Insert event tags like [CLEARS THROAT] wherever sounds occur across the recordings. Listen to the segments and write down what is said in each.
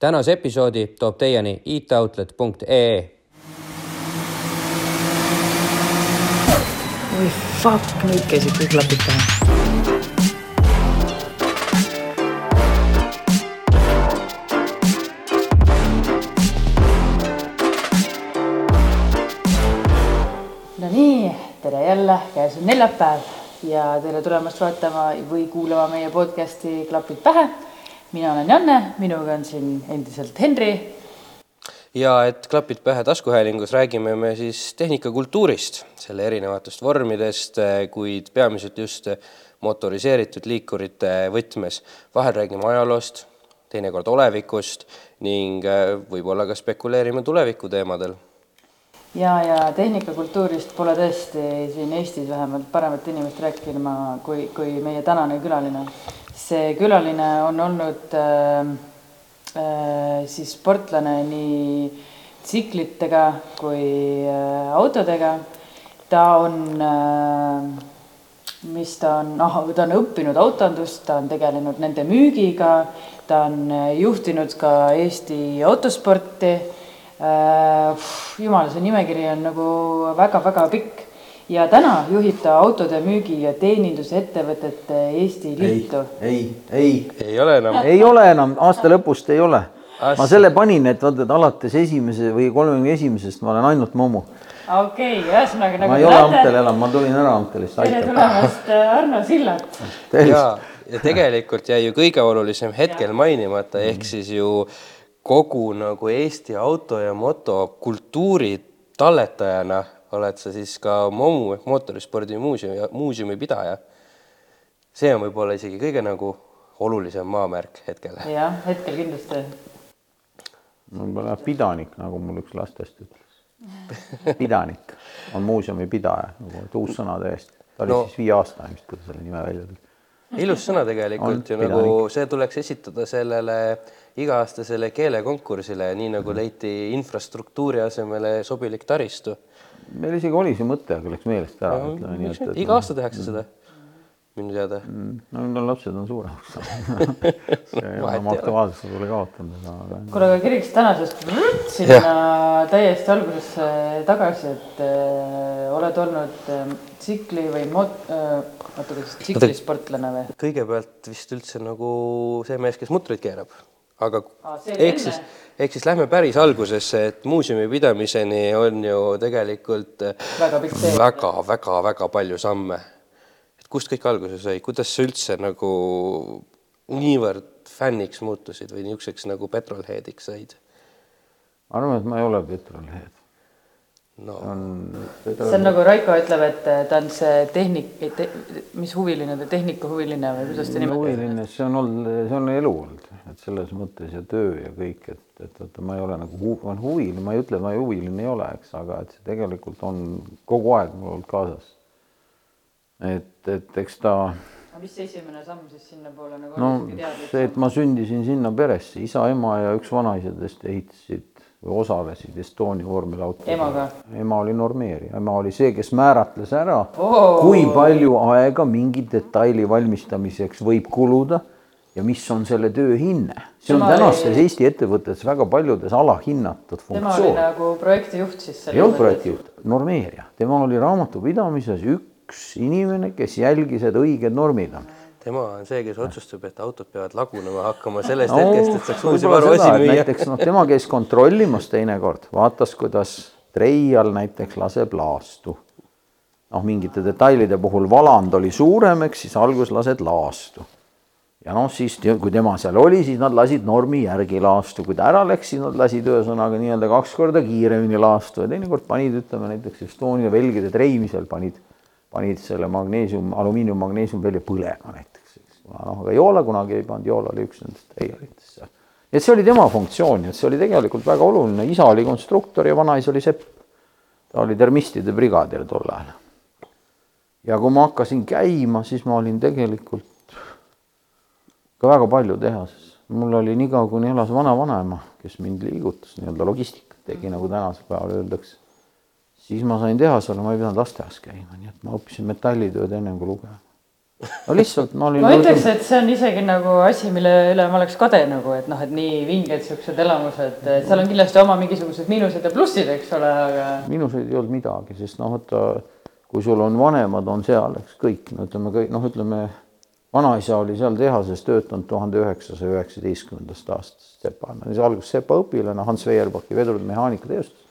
tänase episoodi toob teieni itoutlet.ee. oi fuck, nüüd käisid kõik klapid pähe. Tere jälle, käes on neljapäev ja tere tulemast vaatama või kuulama meie podcasti Klapid pähe. Mina olen Janne, minuga on siin endiselt Henri ja et klapid pähe taskuhäälingus räägime me siis tehnikakultuurist, selle erinevatest vormidest, kuid peamiselt just motoriseeritud liikurite võtmes. vahel räägime ajaloost, teinekord olevikust ning võib-olla ka spekuleerime tuleviku teemadel ja, ja tehnikakultuurist pole tõesti siin Eestis vähemalt paremat inimest rääkima kui, kui meie tänane külaline. See külaline on olnud äh, äh, siis sportlane nii tsiklitega kui äh, autodega. ta on äh,, mis ta on, noh, ta on õppinud autondust, ta on tegelenud nende müügiga, ta on äh, juhtinud ka Eesti autosporti Äh, jumal, see nimekiri on nagu väga-väga pikk ja täna juhib ta autode müügi ja teenindusettevõtete Eesti Liitu. ei, ei, ei ole enam. ei ole enam, aasta lõpust ei ole. ma selle panin, et vaata, et alates esimese või kolmekümne esimesest ma olen ainult Momu. okei okay,, ühesõnaga nagu ma ei ole Amtel enam, ma tulin ära Amtelist, tere tulemast, Arno Sillat. ja, ja tegelikult jäi ju kõige olulisem hetkel mainimata, ehk siis ju kogu nagu Eesti auto ja motokultuuri talletajana oled sa siis ka MOMU ehk mootorispordi muuseumi, muuseumi pidaja. see on võib-olla isegi kõige nagu olulisem maamärk hetkel. jah, hetkel kindlasti. võib-olla pidanik, nagu mul üks lastest ütles. pidanik on muuseumi pidaja, nagu uus sõna tõesti. ta oli No. siis viieaastane vist, kui ta selle nime välja tuli. ilus sõna tegelikult On ju nagu see tuleks esitada sellele iga-aastasele keelekonkursile, nii nagu leiti infrastruktuuri asemele sobilik taristu. Meil isegi oli see mõte, aga läks meelest ära, ütleme nii, et, et. iga aasta tehakse seda, minu teada. no nüüd on lapsed on suuremaks saanud. [LAUGHS] see ei ole oma aktuaalsust pole kaotanud, aga kuule, aga kiriks tänasest sinna täiesti algusesse tagasi, et äh, oled olnud äh, tsikli või mot- äh,, oota, kas tsiklisportlane või? kõigepealt vist üldse nagu see mees, kes mutreid keerab, aga ehk siis, ehk siis lähme päris algusesse, et muuseumi pidamiseni on ju tegelikult väga-väga-väga palju samme. et kust kõik alguse sai, kuidas sa üldse nagu niivõrd fänniks muutusid või niisuguseks nagu petrolheadiks said? arvan, et ma ei ole petrolhead. No see on nagu Raiko ütleb, et ta on see tehnik te,, mis huviline ta, tehnikahuviline või kuidas ta nimetab? huviline, see on olnud, see on elu olnud, et selles mõttes ja töö ja kõik, et, et vaata, ma ei ole nagu hu, ma olen huviline, ma ei ütle, et ma huviline ei ole, eks, aga et see tegelikult on kogu aeg mul olnud kaasas. et, et eks ta aga mis see esimene samm siis sinnapoole nagu no teada, see, et ma sündisin sinna peresse, isa, ema ja üks vanaisadest ehitasid või osalesid Estonia vormelauto. Emaga? ema oli normeerija, ema oli see, kes määratles ära Oo. kui palju aega mingi detaili valmistamiseks võib kuluda ja mis on selle töö hinne. see on Tema tänastes oli- Eesti ettevõtetes väga paljudes alahinnatud tema oli funktsioon. nagu projektijuht siis ei olnud projektijuht, normeerija, temal oli raamatupidamises üks inimene, kes jälgis, et õiged normid on tema on see, kes otsustab, et autod peavad lagunema hakkama sellest No, hetkest, et saaks uusi varuosi müüa. näiteks noh, tema käis kontrollimas teinekord, vaatas, kuidas treial näiteks laseb laastu. noh, mingite detailide puhul valand oli suurem, eks siis alguses lased laastu. ja noh, siis kui tema seal oli, siis nad lasid normi järgi laastu, kui ta ära läks, siis nad lasid ühesõnaga nii-öelda kaks korda kiiremini laastu ja teinekord panid, ütleme näiteks Estonia velgide treimisel panid, panid selle magneesium, alumiinium-magneesium välja põlema näiteks, eks. Noh, aga Joola kunagi ei pannud, Joola oli üks nendest treialitest seal. et see oli tema funktsioon ja see oli tegelikult väga oluline, isa oli konstruktor ja vanaisa oli sepp. ta oli termistide brigadir tol ajal. ja kui ma hakkasin käima, siis ma olin tegelikult ka väga palju tehases. mul oli niikaua, kuni elas vanavanaema, kes mind liigutas, nii-öelda logistikat tegi, nagu tänasel päeval öeldakse. siis ma sain tehasele, ma ei pidanud lasteaias käima, nii et ma õppisin metallitööd ennem kui lugema. No lihtsalt ma olin. ma ütleks, et see on isegi nagu asi, mille üle ma oleks kade nagu, et noh, et nii vinged siuksed elamused, seal on kindlasti oma mingisugused miinused ja plussid, eks ole, aga. miinuseid ei olnud midagi, sest noh, vaata kui sul on vanemad, on seal, eks kõik, no ütleme kõik, noh, ütleme vanaisa oli seal tehases töötanud tuhande üheksasaja üheksateistkümnendast aastast sepana, siis alguses sepa õpilane Hans Veierbaki vedurite mehaanikatööstus.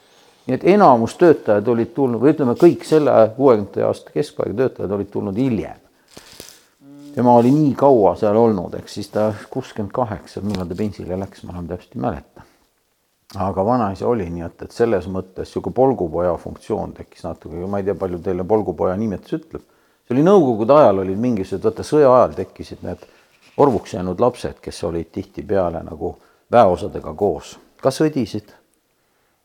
nii et enamus töötajad olid tulnud või ütleme, kõik selle kuuekümnendate aasta keskpaiga töötajad olid tulnud hiljem. Tema oli nii kaua seal olnud, eks siis ta kuuskümmend kaheksa, millal ta pensionile läks, ma enam täpselt ei mäleta. aga vanaisa oli nii, et, et selles mõttes niisugune polgupoja funktsioon tekkis natuke, ma ei tea, palju teile polgupoja nimetus ütleb see oli nõukogude ajal olid mingisugused, vaata sõja ajal tekkisid need orvuks jäänud lapsed, kes olid tihtipeale nagu väeosadega koos, ka sõdisid.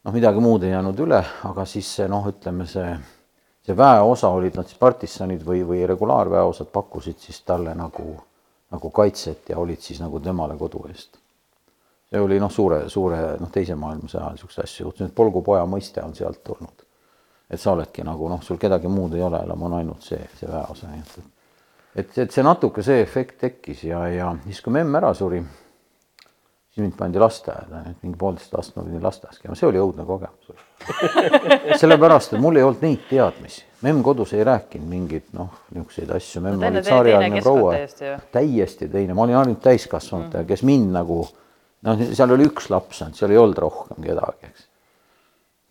noh, midagi muud ei jäänud üle, aga siis see noh, ütleme see, see väeosa olid nad siis partisanid või, või regulaarväeosad pakkusid siis talle nagu, nagu kaitset ja olid siis nagu temale kodu eest. see oli noh, suure, suure noh, teise maailmasõja ajal niisuguseid asju juhtunud, polgupoja mõiste on sealt tulnud et sa oledki nagu noh, sul kedagi muud ei ole, enam on ainult see, see väeosa, nii et et, et see natuke see efekt tekkis ja, ja siis, kui memm ära suri, siis mind pandi lasteaeda, et mingi poolteist aastat ma pidin lasteaias käima, see oli õudne kogemus. [LAUGHS] sellepärast, et mul ei olnud neid teadmisi, memm kodus ei rääkinud mingeid noh, niisuguseid asju, memm no, oli tsaariaegne proua, täiesti teine, ma olin ainult täiskasvanud mm., kes mind nagu noh, seal oli üks laps ainult, seal ei olnud rohkem kedagi, eks.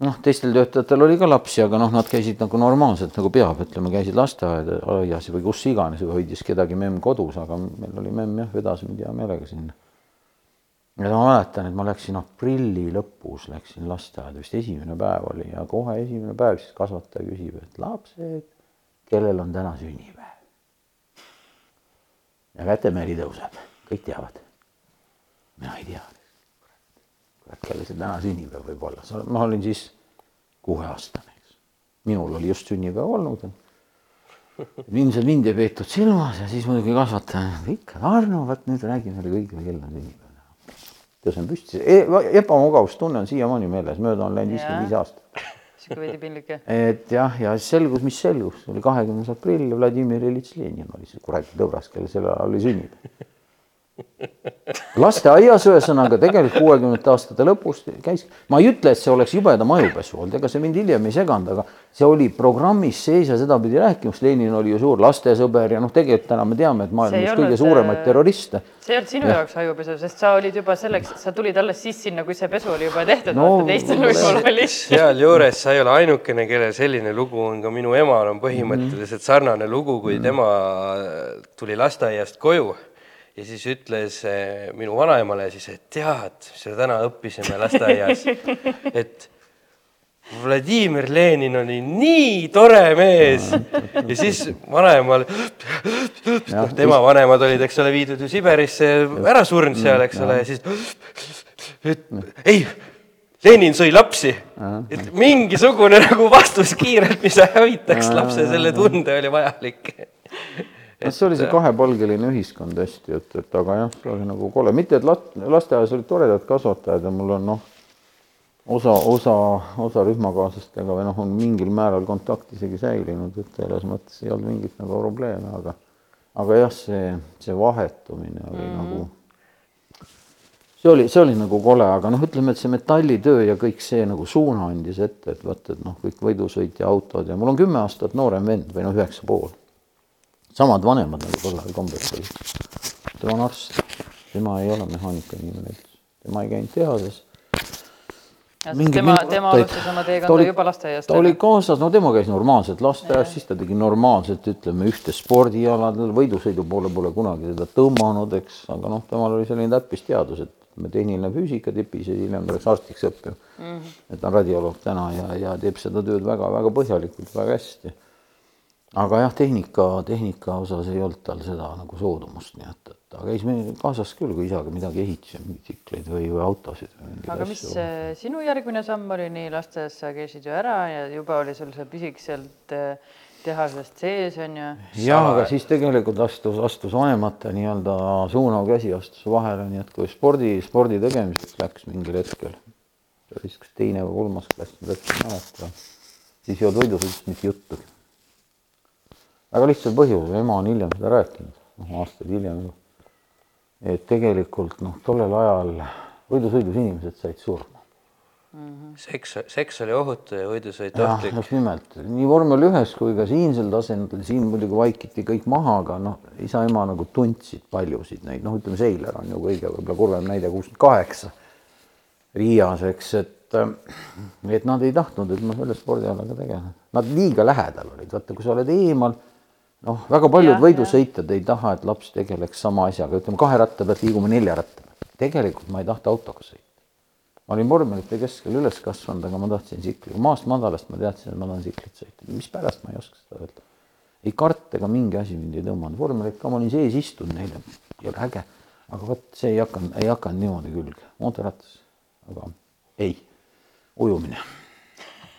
Noh, teistel töötajatel oli ka lapsi, aga noh, nad käisid nagu normaalselt nagu peab, ütleme, käisid lasteaias või kus iganes või hoidis kedagi memm kodus, aga meil oli memm jah, vedas mind hea meelega sinna. Ja ma mäletan, et ma läksin aprilli lõpus, läksin lasteaeda, vist esimene päev oli ja kohe esimene päev siis kasvataja küsib, et lapsed, kellel on täna sünnipäev? ja kätemääri tõuseb, kõik teavad. mina ei tea et kellel see täna sünnipäev võib olla, ma olin siis kuueaastane, eks. minul oli just sünnipäev olnud. ilmselt mind ei peetud silmas ja siis muidugi kasvataja, ikka Arno, vot nüüd räägi meile kõigile, kellel on sünnipäev. Tõusen püsti e, ebamugavustunne on siiamaani meeles, mööda on läinud viiskümmend viis aastat. [LAUGHS] sihuke veidi piinlik jah. et jah, ja siis selgus, mis selgus, oli kahekümnes aprill Vladimir Iljitš Lenin oli see kuradi tõbras, kellel sel ajal oli sünnipäev [LAUGHS] lasteaias ühesõnaga tegelikult kuuekümnendate aastate lõpus käis, ma ei ütle, et see oleks jubeda majupesu olnud, ega see mind hiljem ei seganud, aga see oli programmis sees ja seda pidi rääkima, sest Lenin oli ju suur lastesõber ja noh, tegelikult täna me teame, et maailma üks kõige suuremaid terroriste. see ei olnud sinu ja. jaoks ajupesu, sest sa olid juba selleks, sa tulid alles siis sinna, kui see pesu oli juba tehtud. No,, teistel võib-olla oli. sealjuures sa ei ole ainukene, kellel selline lugu on, ka minu emal on põhimõtteliselt sarnane lugu, kui tema tuli lasteaiast koju ja siis ütles eh, minu vanaemale siis, et tead, mis me täna õppisime lasteaias, [LAUGHS] et Vladimir Lenin oli nii tore mees. Ja siis vanaemal, noh, tema vanemad olid, eks ole, viidud ju Siberisse, ära surnud seal, eks ole, ja siis et ei, Lenin sõi lapsi. et mingisugune nagu vastus kiirelt, mis hävitaks lapse selle tunde, oli vajalik noh, see oli see kahepalgeline ühiskond hästi, et, et aga jah, see oli nagu kole, mitte et last, lasteaias olid toredad kasvatajad ja mul on noh, osa, osa, osa rühmakaaslastega või noh, on mingil määral kontakt isegi säilinud, et selles mõttes ei olnud mingit nagu probleeme, aga aga jah, see, see vahetumine oli mm -hmm. nagu see oli, see oli nagu kole, aga noh, ütleme, et see metallitöö ja kõik see nagu suuna andis ette, et vot, et noh, kõik võidusõitja autod ja mul on kümme aastat noorem vend või noh, üheksa pool samad vanemad nagu ajal kombeks olid. tema on arst, tema ei ole mehaanikainimene üldse, tema ei käinud tehases. tema, tema alustas oma teekonda juba lasteaiast. ta oli kaasas, no tema käis normaalselt lasteaias, siis ta tegi normaalselt, ütleme ühte spordialadel, võidusõidu poole pole kunagi teda tõmmanud, eks, aga noh, temal oli selline täppisteadus, et tehniline füüsika tipis ja hiljem läks arstiks õppima mm. -hmm. et ta on radioloog täna ja, ja teeb seda tööd väga-väga põhjalikult, väga hästi aga jah, tehnika, tehnika osas ei olnud tal seda nagu soodumust, nii et, et ta käis meil kaasas küll, kui isaga midagi ehitas, mingeid tsikleid või, või autosid. aga mis asju. sinu järgmine samm oli, nii lasteaias sa käisid ju ära ja juba oli sul see pisik sealt eh, tehasest sees on ju. ja, aga siis tegelikult astus, astus vanemate nii-öelda suunav käsi astus vahele, nii et kui spordi, spordi tegemiseks läks mingil hetkel, see oli vist kas teine või kolmas klass, ma täpselt ei mäleta, siis ei olnud võidusõidust mitte juttugi väga lihtsal põhjusel, ema on hiljem seda rääkinud, noh aastaid hiljem juba. et tegelikult noh, tollel ajal võidusõidus inimesed said surma. seks, seks oli ohutu ja võidusõit ohtlik. just nimelt nii vormel ühes kui ka siinsel tasemel, siin muidugi vaikiti kõik maha, aga noh, isa-ema nagu tundsid paljusid neid, noh, ütleme Seiler on ju kõige võib-olla kurvem näide, kuuskümmend kaheksa Riias, eks, et et nad ei tahtnud, et ma selle spordialaga tegelen. Nad liiga lähedal olid, vaata, kui sa oled eemal, noh, väga paljud võidusõitjad ei taha, et laps tegeleks sama asjaga, ütleme kahe ratta pealt liigume nelja ratta pealt. tegelikult ma ei tahta autoga sõita. Ma olin vormelite keskel üles kasvanud, aga ma tahtsin tsikli, maast madalast ma teadsin, et ma tahan tsiklit sõita, mispärast ma ei oska seda öelda. ei kart ega mingi asi mind ei tõmmanud, vormelit ka, ma olin sees istunud neile, ei ole äge, aga vot see ei hakanud, ei hakanud niimoodi külge, mootorratas, aga ei, ujumine.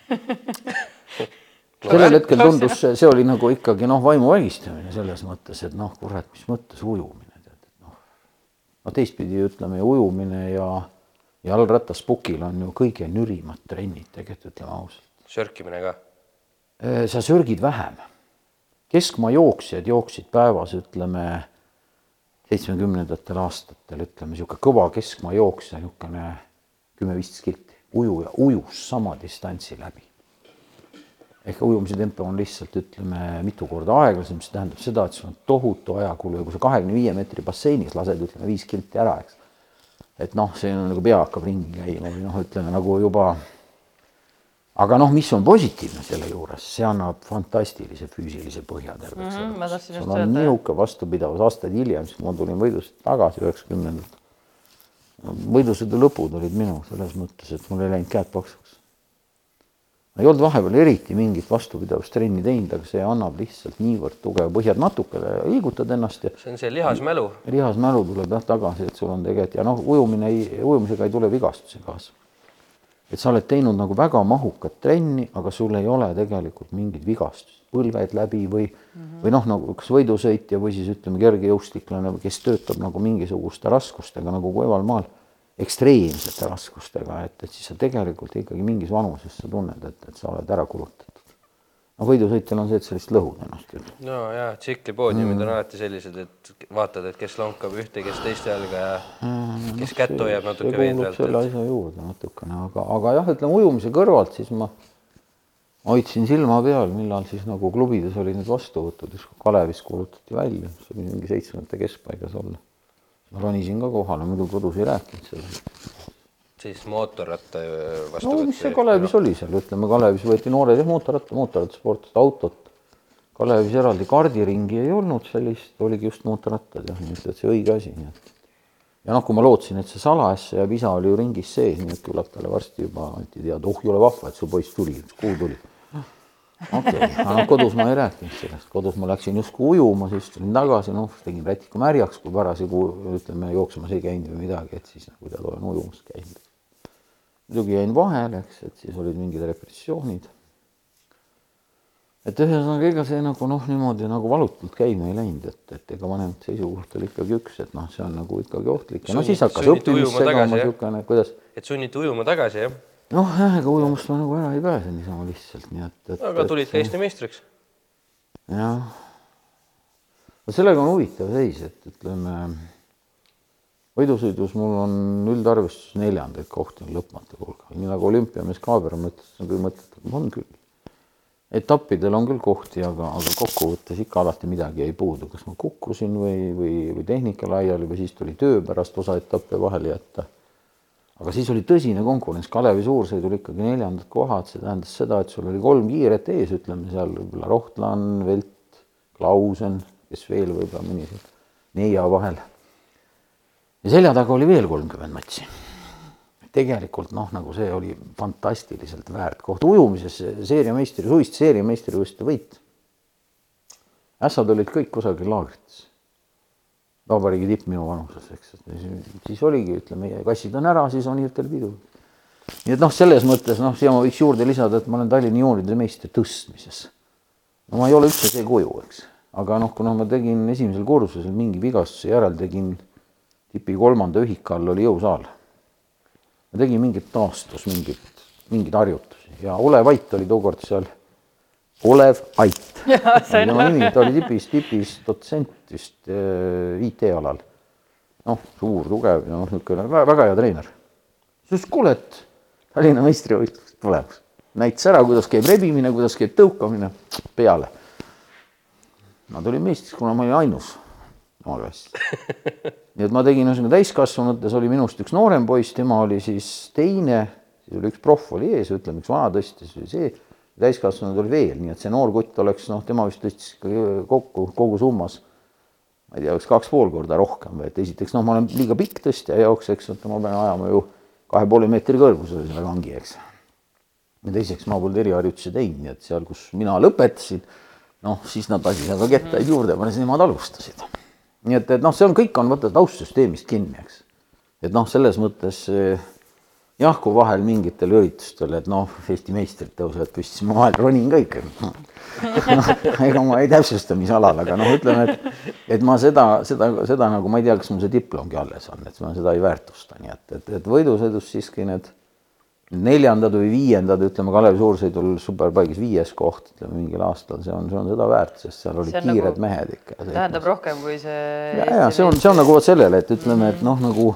[LAUGHS] sellel hetkel tundus, see oli nagu ikkagi noh, vaimu vägistamine selles mõttes, et noh, kurat, mis mõttes ujumine, tead, et noh. no teistpidi ütleme, ujumine ja jalgrattaspukil on ju kõige nürimad trennid, tegelikult ütleme ausalt. sörkimine ka. sa sörgid vähem. keskmaa jooksjad jooksid päevas, ütleme seitsmekümnendatel aastatel, ütleme niisugune kõva keskmaa jooksja, niisugune kümme-viisteist kilti, ujuja ujus sama distantsi läbi. Ehk ujumise tempo on lihtsalt ütleme mitu korda aeglasem, mis tähendab seda, et sul on tohutu ajakulu ja kui sa kahekümne viie meetri basseinis lased, ütleme viis kilti ära, eks et noh, see on nagu pea hakkab ringi käima või noh, ütleme nagu juba. aga noh, mis on positiivne selle juures, see annab fantastilise füüsilise põhja terveks ma tahtsin just sul on niisugune vastupidavus aastaid hiljem, siis ma tulin võidust tagasi üheksakümnendatel. võidusõidu lõpud olid minu selles mõttes, et mul ei läinud käed paksuks. Ma ei olnud vahepeal eriti mingit vastupidavustrenni teinud, aga see annab lihtsalt niivõrd tugeva põhja, et natukene liigutad ennast ja see on see lihasmälu. lihasmälu tuleb jah tagasi, et sul on tegelikult ja noh, ujumine ei, ujumisega ei tule vigastusi kaasa. et sa oled teinud nagu väga mahukat trenni, aga sul ei ole tegelikult mingeid vigastusi, põlved läbi või mm, -hmm. või noh, nagu kas võidusõitja või siis ütleme, kergejõustiklane, kes töötab nagu mingisuguste raskustega nagu Kuival maal, ekstreemsete raskustega, et, et siis sa tegelikult ikkagi mingis vanuses sa tunned, et, et sa oled ära kulutatud. no võidusõitjal on see, et sa lihtsalt lõhud ennast küll. no ja tsiklipoodiumid on alati sellised, et vaatad, et kes lonkab ühte, kes teist jalga ja kes kätt hoiab natuke veidralt selle. asja juurde natukene, aga, aga jah, ütleme ujumise kõrvalt siis ma hoidsin silma peal, millal siis nagu klubides olid need vastuvõtud, kui Kalevis kuulutati välja, see oli mingi seitsmendate keskpaigas olla. Ronisin ka kohale, muidu kodus ei rääkinud sellest. siis mootorratta vastu no mis see Kalevis oli seal, ütleme Kalevis võeti noored jah, mootorratta, mootorrattasportlased, autot. Kalevis eraldi kardiringi ei olnud sellist, oligi just mootorrattad jah, nii et, see õige asi, nii et. ja noh, kui ma lootsin, et see salajasse jääb, isa oli ju ringis sees, nii et küllap talle varsti juba anti teada, oh jõle vahva, et su poiss tuli, kuhu tuli. Okei okay., kodus ma ei rääkinud sellest, kodus ma läksin justkui ujuma, siis tulin tagasi, noh, tegin rätiku märjaks, kui parasjagu ütleme jooksemas ei käinud või midagi, et siis nagu tead, olen ujumas käinud muidugi jäin vahele, eks, et siis olid mingid repressioonid. et ühesõnaga, ega see nagu noh, niimoodi nagu valutult käima ei läinud, et, et ega vanemate seisukoht oli ikkagi üks, et noh, see on nagu ikkagi ohtlik ja no siis hakkas õppimist segama niisugune, kuidas et sunniti ujuma tagasi jah, noh, jah, ega ujumust ma nagu ära ei pääse niisama lihtsalt, nii et, et. aga tulid ka Eesti meistriks. jah. no sellega on huvitav seis, et ütleme võidusõidus mul on üldarvestus neljandaid kohti on lõpmatu hulk, nii nagu olümpiamees Kaaber mõtles, on küll mõttetu, on küll. etappidel on küll kohti, aga, aga kokkuvõttes ikka alati midagi jäi puudu, kas ma kukkusin või, või, või tehnika laiali või siis tuli töö pärast osa etappe vahele jätta aga siis oli tõsine konkurents, Kalevi suursõidul ikkagi neljandad kohad, see tähendas seda, et sul oli kolm kiiret ees, ütleme seal võib-olla Rohtlan, Velt, Klausen, kes veel võib-olla mõni seal neia vahel. ja selja taga oli veel kolmkümmend matši. tegelikult noh, nagu see oli fantastiliselt väärt koht ujumises, seeria meistri, suviste seeria meistrivõistluste võit. ässad olid kõik kusagil laagrites vabariigi tipp minu vanuses, eks, siis oligi, ütleme, kassid on ära, siis on hirtel pidu. nii et noh, selles mõttes noh, siia ma võiks juurde lisada, et ma olen Tallinna juunioride meister tõstmises. no ma ei ole üldse see kuju, eks, aga noh, kuna ma tegin esimesel kursusel mingi vigastuse järel tegin tipi kolmanda ühika all oli jõusaal. ma tegin mingit taastus, mingit, mingeid harjutusi ja Ole Vait oli tookord seal Olev Ait. [LAUGHS] Tema nimi, ta oli tipis, tipis dotsent vist äh, IT-alal. noh, suur, tugev ja noh, niisugune väga, väga hea treener. siis kuule, et Tallinna meistrivõistlused tulemas. näitas ära, kuidas käib rebimine, kuidas käib tõukamine, peale. ma tulin meistriks, kuna ma olin ainus oma klassis. nii et ma tegin ühesõnaga täiskasvanutes oli minust üks noorem poiss, tema oli siis teine, siis oli üks proff oli ees, ütleme üks vana tõstis oli see, täiskasvanud oli veel, nii et see noor kutt oleks noh, tema vist tõstis kokku kogu summas ma ei tea, üks kaks pool korda rohkem või et esiteks noh, ma olen liiga pikk tõstja jaoks, eks, et ma pean ajama ju kahe poole meetri kõrgusele selle kangi, eks. ja teiseks ma polnud eriharjutusi teinud, nii et seal, kus mina lõpetasin, noh, siis nad lasid aga kettaid juurde, nemad alustasid. nii et, et noh, see on kõik on vaata taustsüsteemist kinni, eks. et noh, selles mõttes eh, jah, kui vahel mingitel üritustel, et noh, Eesti meistrid tõusevad püsti, siis ma vahel ronin ka ikka no,. ega ma ei täpsusta, mis alal, aga noh, ütleme, et, et ma seda, seda, seda nagu ma ei tea, kas mul see diplomgi alles on, et ma seda ei väärtusta, nii et, et, et võidusõidus siiski need neljandad või viiendad, ütleme Kalevi suursõidul superbike'is viies koht, ütleme mingil aastal, see on, see on seda väärt, sest seal olid kiired nagu- mehed ikka. tähendab rohkem kui see ja, ja see on, see on nagu vot sellele, et ütleme, et noh, nagu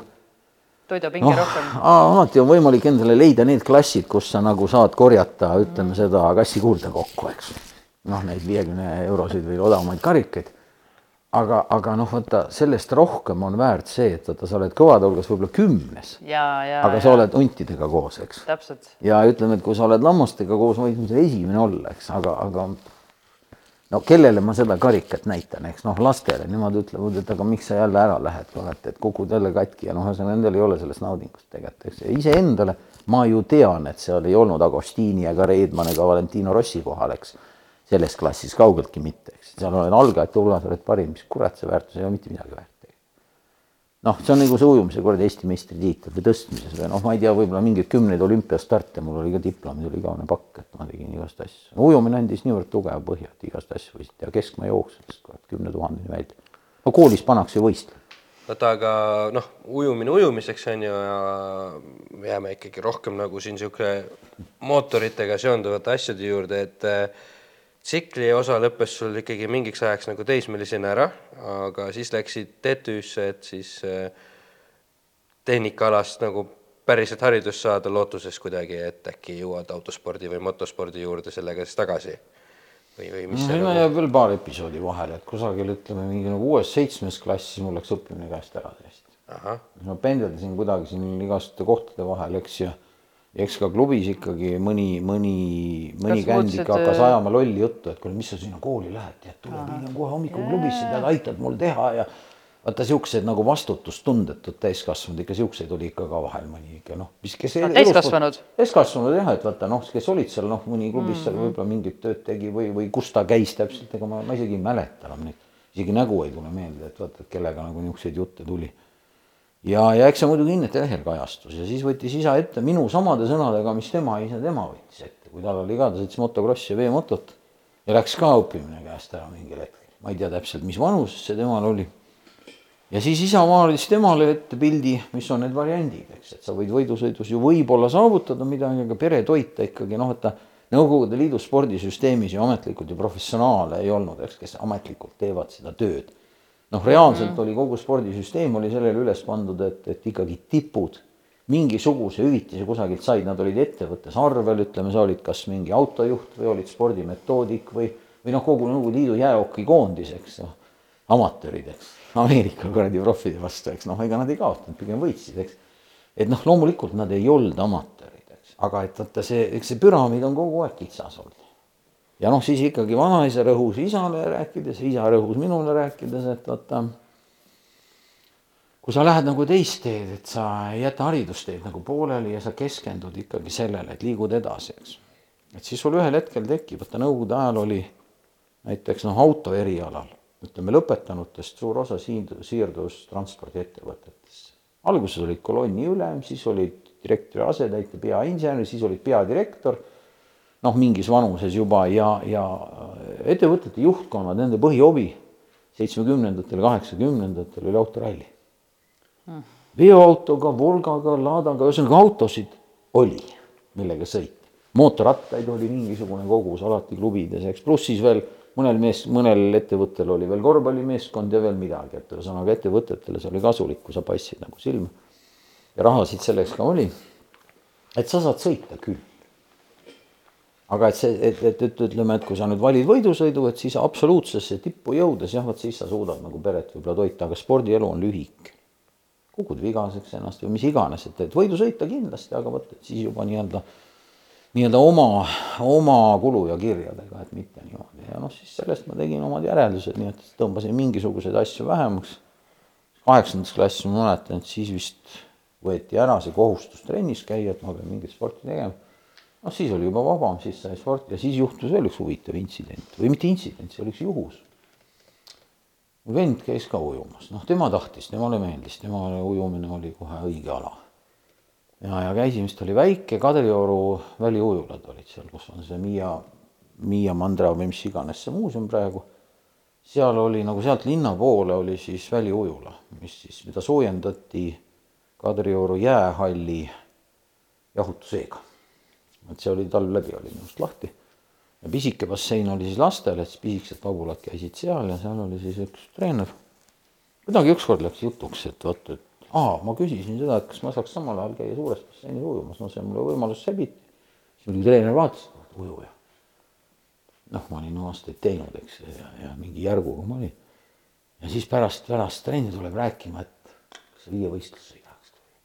toidupinge noh rohkem. alati on võimalik endale leida need klassid, kus sa nagu saad korjata, ütleme seda kassi kuurde kokku, eks. noh, neid viiekümne euroseid või odavamaid karikaid. aga, aga noh, vaata sellest rohkem on väärt see, et vaata, sa oled kõvade hulgas võib-olla kümnes, ja, ja, aga sa oled huntidega koos, eks. ja ütleme, et kui sa oled lammastega koos, võid sa esimene olla, eks, aga, aga no kellele ma seda karikat näitan, eks noh, lastele, nemad ütlevad, et aga miks sa jälle ära lähed, kurat, et kukud jälle katki ja noh, ühesõnaga nendel ei ole sellest naudingust tegelikult, eks. Iseendale ma ju tean, et seal ei olnud Agostini ega Reedman ega Valentino Rossi kohal, eks. selles klassis kaugeltki mitte, eks, seal olen algajate hulgas, oled parim, mis kurat see väärtus ei ole mitte midagi väärt noh, see on nagu see ujumise kord Eesti meistritiitel või tõstmises või noh, ma ei tea, võib-olla mingeid kümneid olümpiastarte, mul oli ka diplomid, oli igavene pakk, et ma tegin igast asju. ujumine andis niivõrd tugeva põhja, et igast asju võisid teha, keskmaa kurat kümne tuhandeni välja. no koolis pannakse ju võistlema. vaata, aga noh, ujumine ujumiseks on ju ja me jääme ikkagi rohkem nagu siin niisugune mootoritega seonduvate asjade juurde, et tsikli osa lõppes sul ikkagi mingiks ajaks nagu teismelisena ära, aga siis läksid TTÜ-sse, et siis äh, tehnikaalast nagu päriselt haridust saada lootuses kuidagi, et äkki jõuad autospordi või motospordi juurde sellega siis tagasi või, või mis no nagu jääb veel paar episoodi vahele, et kusagil ütleme mingi nagu uues-seitsmes klass, siis mul läks õppimine käest ära täiesti. ma pendeldasin kuidagi siin igasuguste kohtade vahel, eks ja ja eks ka klubis ikkagi mõni, mõni, mõni känd ikka hakkas äh, ajama lolli juttu, et kuule, mis sa sinna kooli lähed, tead, tule hiljem kohe hommikul klubisse, tead, aitad mul teha ja vaata siuksed nagu vastutustundetud täiskasvanud, ikka siukseid oli ikka ka vahel mõni ikka noh, mis kes Ah, täiskasvanud? täiskasvanud jah, et vaata noh, kes olid seal noh, mõni klubis Mhm. seal võib-olla mingit tööd tegi või, või kus ta käis täpselt, ega ma, ma isegi ei mäleta enam neid, isegi nägu ei tule meelde, et vaata, et kellega nagu niisuguseid jutte tuli ja, ja eks see muidugi Innete lehel kajastus ja siis võttis isa ette minu samade sõnadega, mis tema ise, tema võttis ette, kui tal oli ka, ta sõitis motokrossi ja veemotot ja läks ka õppimine käest ära mingil hetkel. ma ei tea täpselt, mis vanuses see temal oli. ja siis isa maalis temale ette pildi, mis on need variandid, eks, et sa võid võidusõidus ju võib-olla saavutada midagi, aga pere toita ikkagi noh, et ta Nõukogude Liidu spordisüsteemis ju ametlikult ju professionaale ei olnud, eks, kes ametlikult teevad seda tööd noh, reaalselt mm. oli kogu spordisüsteem oli sellele üles pandud, et, et ikkagi tipud mingisuguse hüvitise kusagilt said, nad olid ettevõttes arvel, ütleme, sa olid kas mingi autojuht või olid spordimetoodik või, või noh, kogu Nõukogude Liidu jäähokikoondis, eks ju, amatöörid, eks, Ameerika kuradi profide vastu, eks noh, ega nad ei kaotanud, pigem võitsid, eks. et noh, loomulikult nad ei olnud amatöörid, eks, aga et vaata see, eks see püramiid on kogu aeg kitsas olnud ja noh, siis ikkagi vanaisa rõhus isale rääkides, isa rõhus minule rääkides, et vaata, kui sa lähed nagu teist teed, et sa ei jäta haridusteed nagu pooleli ja sa keskendud ikkagi sellele, et liigud edasi, eks. et siis sul ühel hetkel tekib, vaata nõukogude ajal oli näiteks noh, auto erialal, ütleme lõpetanutest suur osa siirdus, siirdus transpordiettevõtetesse. alguses olid kolonni ülem, siis olid direktori asetäitja, peainsener, siis olid peadirektor noh, mingis vanuses juba ja, ja ettevõtete juhtkonnad, nende põhihobi seitsmekümnendatel, kaheksakümnendatel oli autoralli veoautoga, Volgaga, Ladaga, ühesõnaga autosid oli, millega sõita. mootorrattaid oli mingisugune kogus alati klubides, eks, pluss siis veel mõnel mees, mõnel ettevõttel oli veel korvpallimeeskond ja veel midagi, et ühesõnaga ettevõtetele see oli kasulik, kui sa paistsid nagu silma. ja rahasid selleks ka oli. et sa saad sõita küll. Aga et see, et, et, et ütleme, et kui sa nüüd valid võidusõidu, et siis absoluutsesse tippu jõudes jah, vot siis sa suudad nagu peret võib-olla toita, aga spordielu on lühike. kukud vigaseks ennast või mis iganes, et, et võidu sõita kindlasti, aga vot, siis juba nii-öelda nii-öelda oma, oma kulu ja kirjadega, et mitte niimoodi ja noh, siis sellest ma tegin omad järeldused, nii et tõmbasin mingisuguseid asju vähemaks. kaheksandas klassis ma mäletan, et siis vist võeti ära see kohustus trennis käia, et ma pean mingit sporti tegema. Noh, siis oli juba vabam, siis sai sporti ja siis juhtus veel üks huvitav intsident või mitte intsident, see oli üks juhus. mu vend käis ka ujumas, noh, tema tahtis, temale meeldis, temale ujumine oli kohe õige ala ja, ja käisime, vist oli väike Kadrioru väliujulad olid seal, kus on see Miia, Miia mandra või mis iganes see muuseum praegu. seal oli nagu sealt linna poole oli siis väliujula, mis siis, mida soojendati Kadrioru jäähalli jahutusveega. Et see oli talv läbi, oli minu arust lahti. ja pisike bassein oli siis lastele, siis pisikesed vabulad käisid seal ja seal oli siis üks treener. kuidagi ükskord läks jutuks, et vot, et aa, ma küsisin seda, et kas ma saaks samal ajal käia suures basseinis ujumas, no see mulle võimalus sebiti. siis muidugi treener vaatas, ujuja. noh, ma olin aastaid teinud, eks, ja, ja mingi järguga ma olin. ja siis pärast, pärast trenni tuleb rääkima, et kas sa viievõistluse ei tahaks tulla.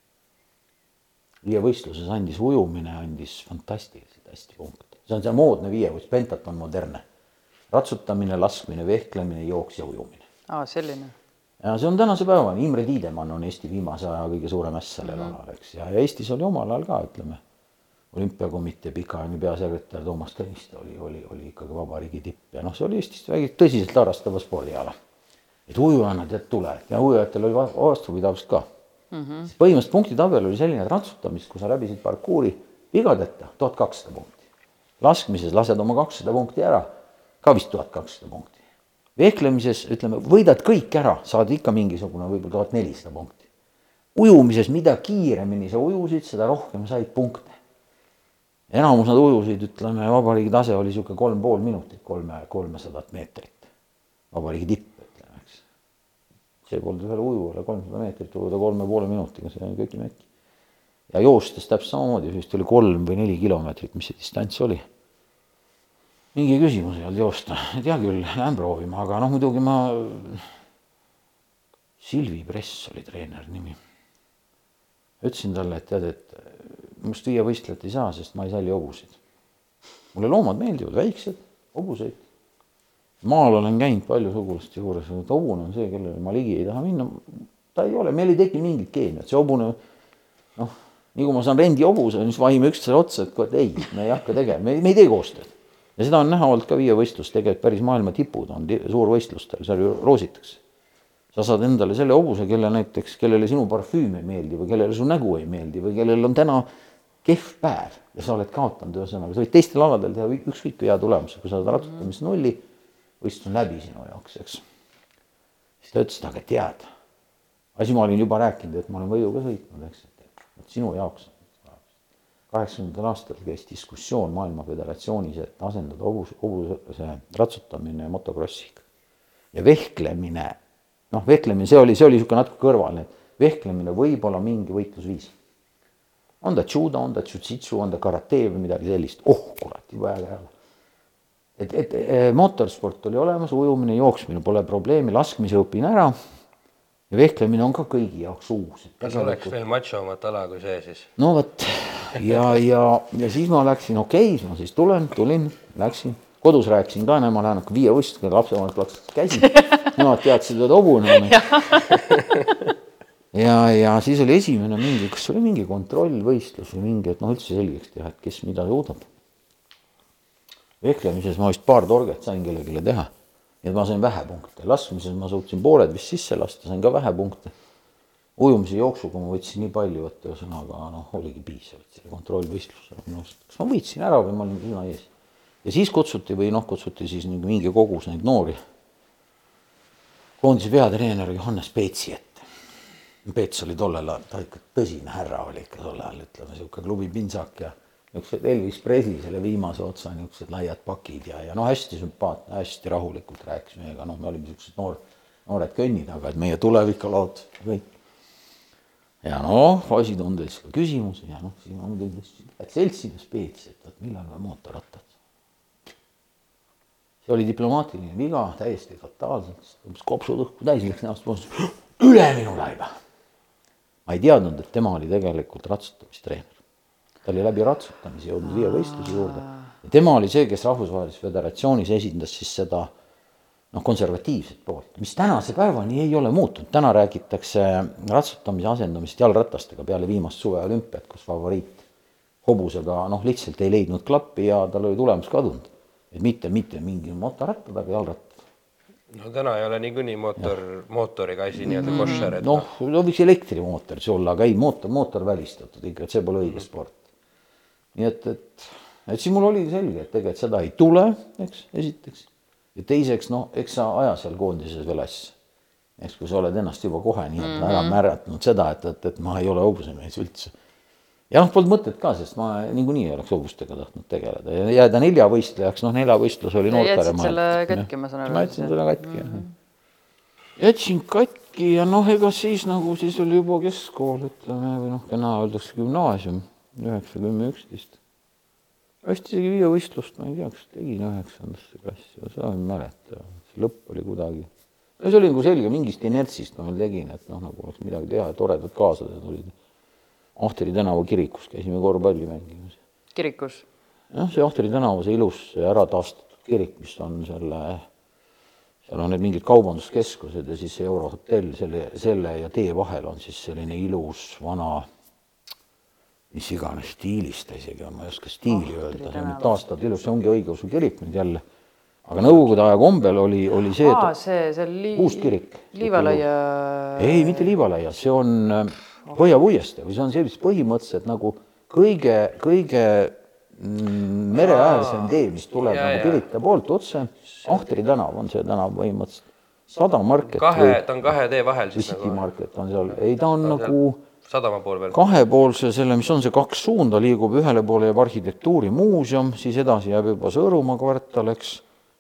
Viievõistluses andis ujumine, andis fantastiliselt hästi punkte. see on see moodne viievõistlus, pentaton modernne. ratsutamine, laskmine, vehklemine, jooks ja ujumine. aa, selline ja see on tänase päevani, Imre Tiidemann on Eesti viimase aja kõige suurem äss sellel mm -hmm. alal, eks, ja, Eestis oli omal ajal ka, ütleme, olümpiakomitee pikaajaline peasekretär Toomas Tõniste oli, oli, oli ikkagi vabariigi tipp ja noh, see oli Eestis väike tõsiselt harrastava spordiala. et ujujana tead tule ja ujujatel oli vastupidavust ka mm. -hmm. põhimõtteliselt punktitabel oli selline, ratsutamist, kui sa läbisid parkuuri vigadeta, tuhat kakssada punkti. laskmises lased oma kakssada punkti ära, ka vist tuhat kakssada punkti vehklemises ütleme, võidad kõik ära, saad ikka mingisugune võib-olla tuhat nelisada punkti. ujumises, mida kiiremini sa ujusid, seda rohkem said punkte. enamus nad ujusid, ütleme, vabariigi tase oli niisugune kolm pool minutit, kolme, kolmesadat meetrit. vabariigi tipp. See polnud ühele ujujale kolmsada meetrit ujuda kolme poole minutiga, see on kõik imeki. ja joostes täpselt samamoodi, vist oli kolm või neli kilomeetrit, mis see distants oli mingi küsimus ei olnud joosta, et hea küll, lähen proovima, aga noh, muidugi ma. Silvi Press oli treeneri nimi. ütlesin talle, et tead, et minust viievõistlejat ei saa, sest ma ei salli hobuseid. mulle loomad meeldivad, väiksed, hobuseid. Maal olen käinud palju sugulaste juures, et hobune on see, kellele ma ligi ei taha minna. ta ei ole, meil ei teki mingit keemiat, see hobune noh, nii kui ma saan rendihobuse, siis vahime üksteisele otsa, et kurat ei, me ei hakka tegema, me ei tee koostööd ja seda on näha olnud ka viievõistlus, tegelikult päris maailma tipud on suurvõistlustel, seal ju roositakse. sa saad endale selle hobuse, kelle näiteks, kellele sinu parfüüm ei meeldi või kellele su nägu ei meeldi või kellel on täna kehv päev ja sa oled kaotanud, ühesõnaga, sa võid teistel aladel teha ükskõik kui hea tulemuse, kui sa saad ratsutamis nulli, võistlus on läbi sinu jaoks, eks. siis ta ütles, et aga tead, asi ma olin juba rääkinud, et ma olen Võiuga sõitnud, eks, et sinu jaoks kaheksakümnendatel aastatel käis diskussioon Maailma Föderatsioonis, et asendada hobus, hobuse ratsutamine motokrossiga. ja vehklemine, noh, vehklemine, see oli, see oli niisugune natuke kõrvaline, vehklemine võib olla mingi võitlusviis. on ta judo, on ta jujitsu, on ta karate või midagi sellist, oh kurat, jube äge jälle. Et, et mootorsport oli olemas, ujumine, jooksmine pole probleemi, laskmise õpin ära ja vehklemine on ka kõigi jaoks uus. kas oleks veel machomat ala kui see siis? no vot ja, ja, ja siis ma läksin, okei okay,, ma siis tulen, tulin, läksin, kodus rääkisin ka, ma lähen hakkan viievõistlusega, lapsevanemad plaksutas käisin, nemad teadsid, et hobune on. ja, ja siis oli esimene mingi, kas oli mingi kontrollvõistlus või mingi, et noh, üldse selgeks teha, et kes mida suudab. Vehklemises ma vist paar torget sain kellelegi teha nii et ma sain vähe punkte, laskmises ma suutsin pooled vist sisse lasta, sain ka vähe punkte. ujumise jooksuga ma võtsin nii palju, et ühesõnaga noh, oligi piisav, et selle kontrollvõistlusel minu arust, kas ma võitsin ära või ma olin üsna ees. ja siis kutsuti või noh, kutsuti siis mingi kogus neid noori. koondise peatreener Johannes Peetsi ette. Peets oli tollel ajal, ta ikka tõsine härra oli ikka tol ajal, ütleme sihuke klubi pintsak ja niisugused Elvis Presley selle viimase otsa niisugused laiad pakid ja, ja noh, hästi sümpaatne, hästi rahulikult rääkis meiega, noh, me olime niisugused noor, noored könnid, aga et meie tulevik on loodus ja kõik. ja noh, asitundeliselt ka küsimusi ja noh, ma muidugi ütlesin, et seltsimees Peets, et, et millal on mootorrattad. see oli diplomaatiline viga, täiesti fataalselt, umbes kopsud õhku täis läks näost, ütlesin, üle minu laiba. ma ei teadnud, et tema oli tegelikult ratsutamistreener ta oli läbi ratsutamise jõudnud viie võistluse juurde. tema oli see, kes Rahvusvahelises Föderatsioonis esindas siis seda noh, konservatiivset poolt, mis tänase päevani ei ole muutunud, täna räägitakse ratsutamise asendamist jalgratastega peale viimast suveolümpiat, kus favoriit hobusega noh, lihtsalt ei leidnud klappi ja tal oli tulemus kadunud. et mitte, mitte mingi motorattad, aga jalgrattad. no täna ei ole niikuinii mootor, mootoriga asi nii-öelda koššer, et noh, no võiks elektrimootor siis olla, aga ei, mootor, mootor välistatud ikka, et see pole õige sport nii et, et, et siis mul oli selge, et tegelikult seda ei tule, eks, esiteks. ja teiseks, noh, eks sa aja seal koondises veel asja. eks kui sa oled ennast juba kohe nii-öelda mm -hmm. ära määratlenud seda, et, et, et ma ei ole hobusemees üldse. ja noh, polnud mõtet ka, sest ma niikuinii ei oleks hobustega tahtnud tegeleda ja jääda neljavõistlejaks, noh, neljavõistlus oli noortele. jätsid selle katki, ma saan aru. ma jätsin selle katki mm, -hmm. jah. jätsin katki ja noh, ega siis nagu siis oli juba keskkool, ütleme, või noh, täna öeldakse gümnaasium üheksa, kümme, üksteist. vist isegi viievõistlust, ma ei tea, kas tegin üheksandasse klassi, seda ei mäleta, see lõpp oli kuidagi. no see oli nagu selge, mingist inertsist ma veel tegin, et noh, nagu oleks midagi teha toredad kaaslased olid. Ahteri tänava kirikus käisime korvpalli mängimas. kirikus? jah, see Ahteri tänava, see ilus ära taastatud kirik, mis on selle, seal on need mingid kaubanduskeskused ja siis see Eurohotell, selle, selle ja tee vahel on siis selline ilus vana mis iganes stiilis ta isegi on, ma ei oska stiili oh, öelda, see on nüüd taastatud ilus, see ongi õigeusu kirik nüüd jälle. aga Nõukogude aja kombel oli, oli see, Aa, see, see lii... uus kirik. Liivalaia. ei, mitte Liivalaia, see on äh, Põhja puiestee või see on see, mis põhimõtteliselt nagu kõige, kõige mm, mereäärsem tee, mis tuleb ja, nagu Pirita poolt otse. Ahtri tänav on see tänav põhimõtteliselt. Sada Market. kahe, ta on kahe tee vahel siis nagu. City Market on seal, ei ta on, on nagu seal sadama pool veel? kahepoolse selle, mis on see kaks suunda, liigub ühele poole jääb arhitektuurimuuseum, siis edasi jääb juba Sõõrumaa kvartal, eks,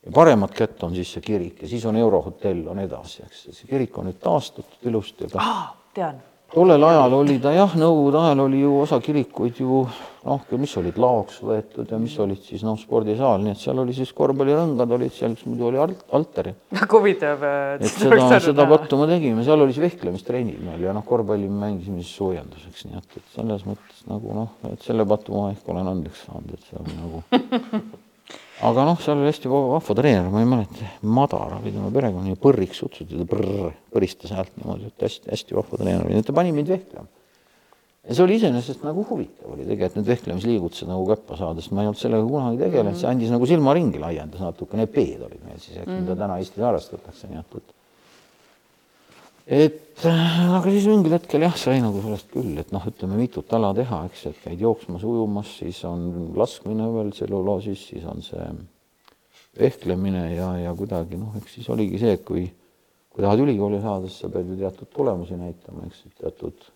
ja paremat kätt on siis see kirik ja siis on Eurohotell on edasi, eks, see kirik on nüüd taastatud ilusti, aga ah, tean tollel ajal oli ta jah, Nõukogude ajal oli ju osa kirikuid ju noh, mis olid laoks võetud ja mis olid siis noh, spordisaal, nii et seal oli siis korvpallirõngad olid seal, kus muidu oli alt, altar ja. väga huvitav. et seda, seda pattu me tegime, seal oli siis vehklemistrennid meil ja noh, korvpalli me mängisime siis soojenduseks, nii et, et selles mõttes nagu noh, et selle patu ma ehk olen andeks saanud, et see oli nagu [LAUGHS] aga noh, seal oli hästi vahva treener, ma ei mäleta, Madar oli tema perekonna, Põrriks kutsuti ta, Põrr, põristas häält niimoodi, et hästi-hästi vahva treener oli, ta pani mind vehklema. ja see oli iseenesest nagu huvitav oli tegelikult need vehklemisliigutused nagu käppa saada, sest ma ei olnud sellega kunagi tegelenud mm, -hmm. see andis nagu silmaringi laiendas natuke, need B-d olid meil siis, eks mm, -hmm. mida täna Eestis arvestatakse, nii et, et äh, aga siis mingil hetkel jah, sai nagu sellest küll, et noh, ütleme mitut ala teha, eks, et käid jooksmas, ujumas, siis on laskmine veel tselluloosis, siis on see vehklemine ja, ja kuidagi noh, eks siis oligi see, et kui, kui tahad ülikooli saada, siis sa pead ju teatud tulemusi näitama, eks, teatud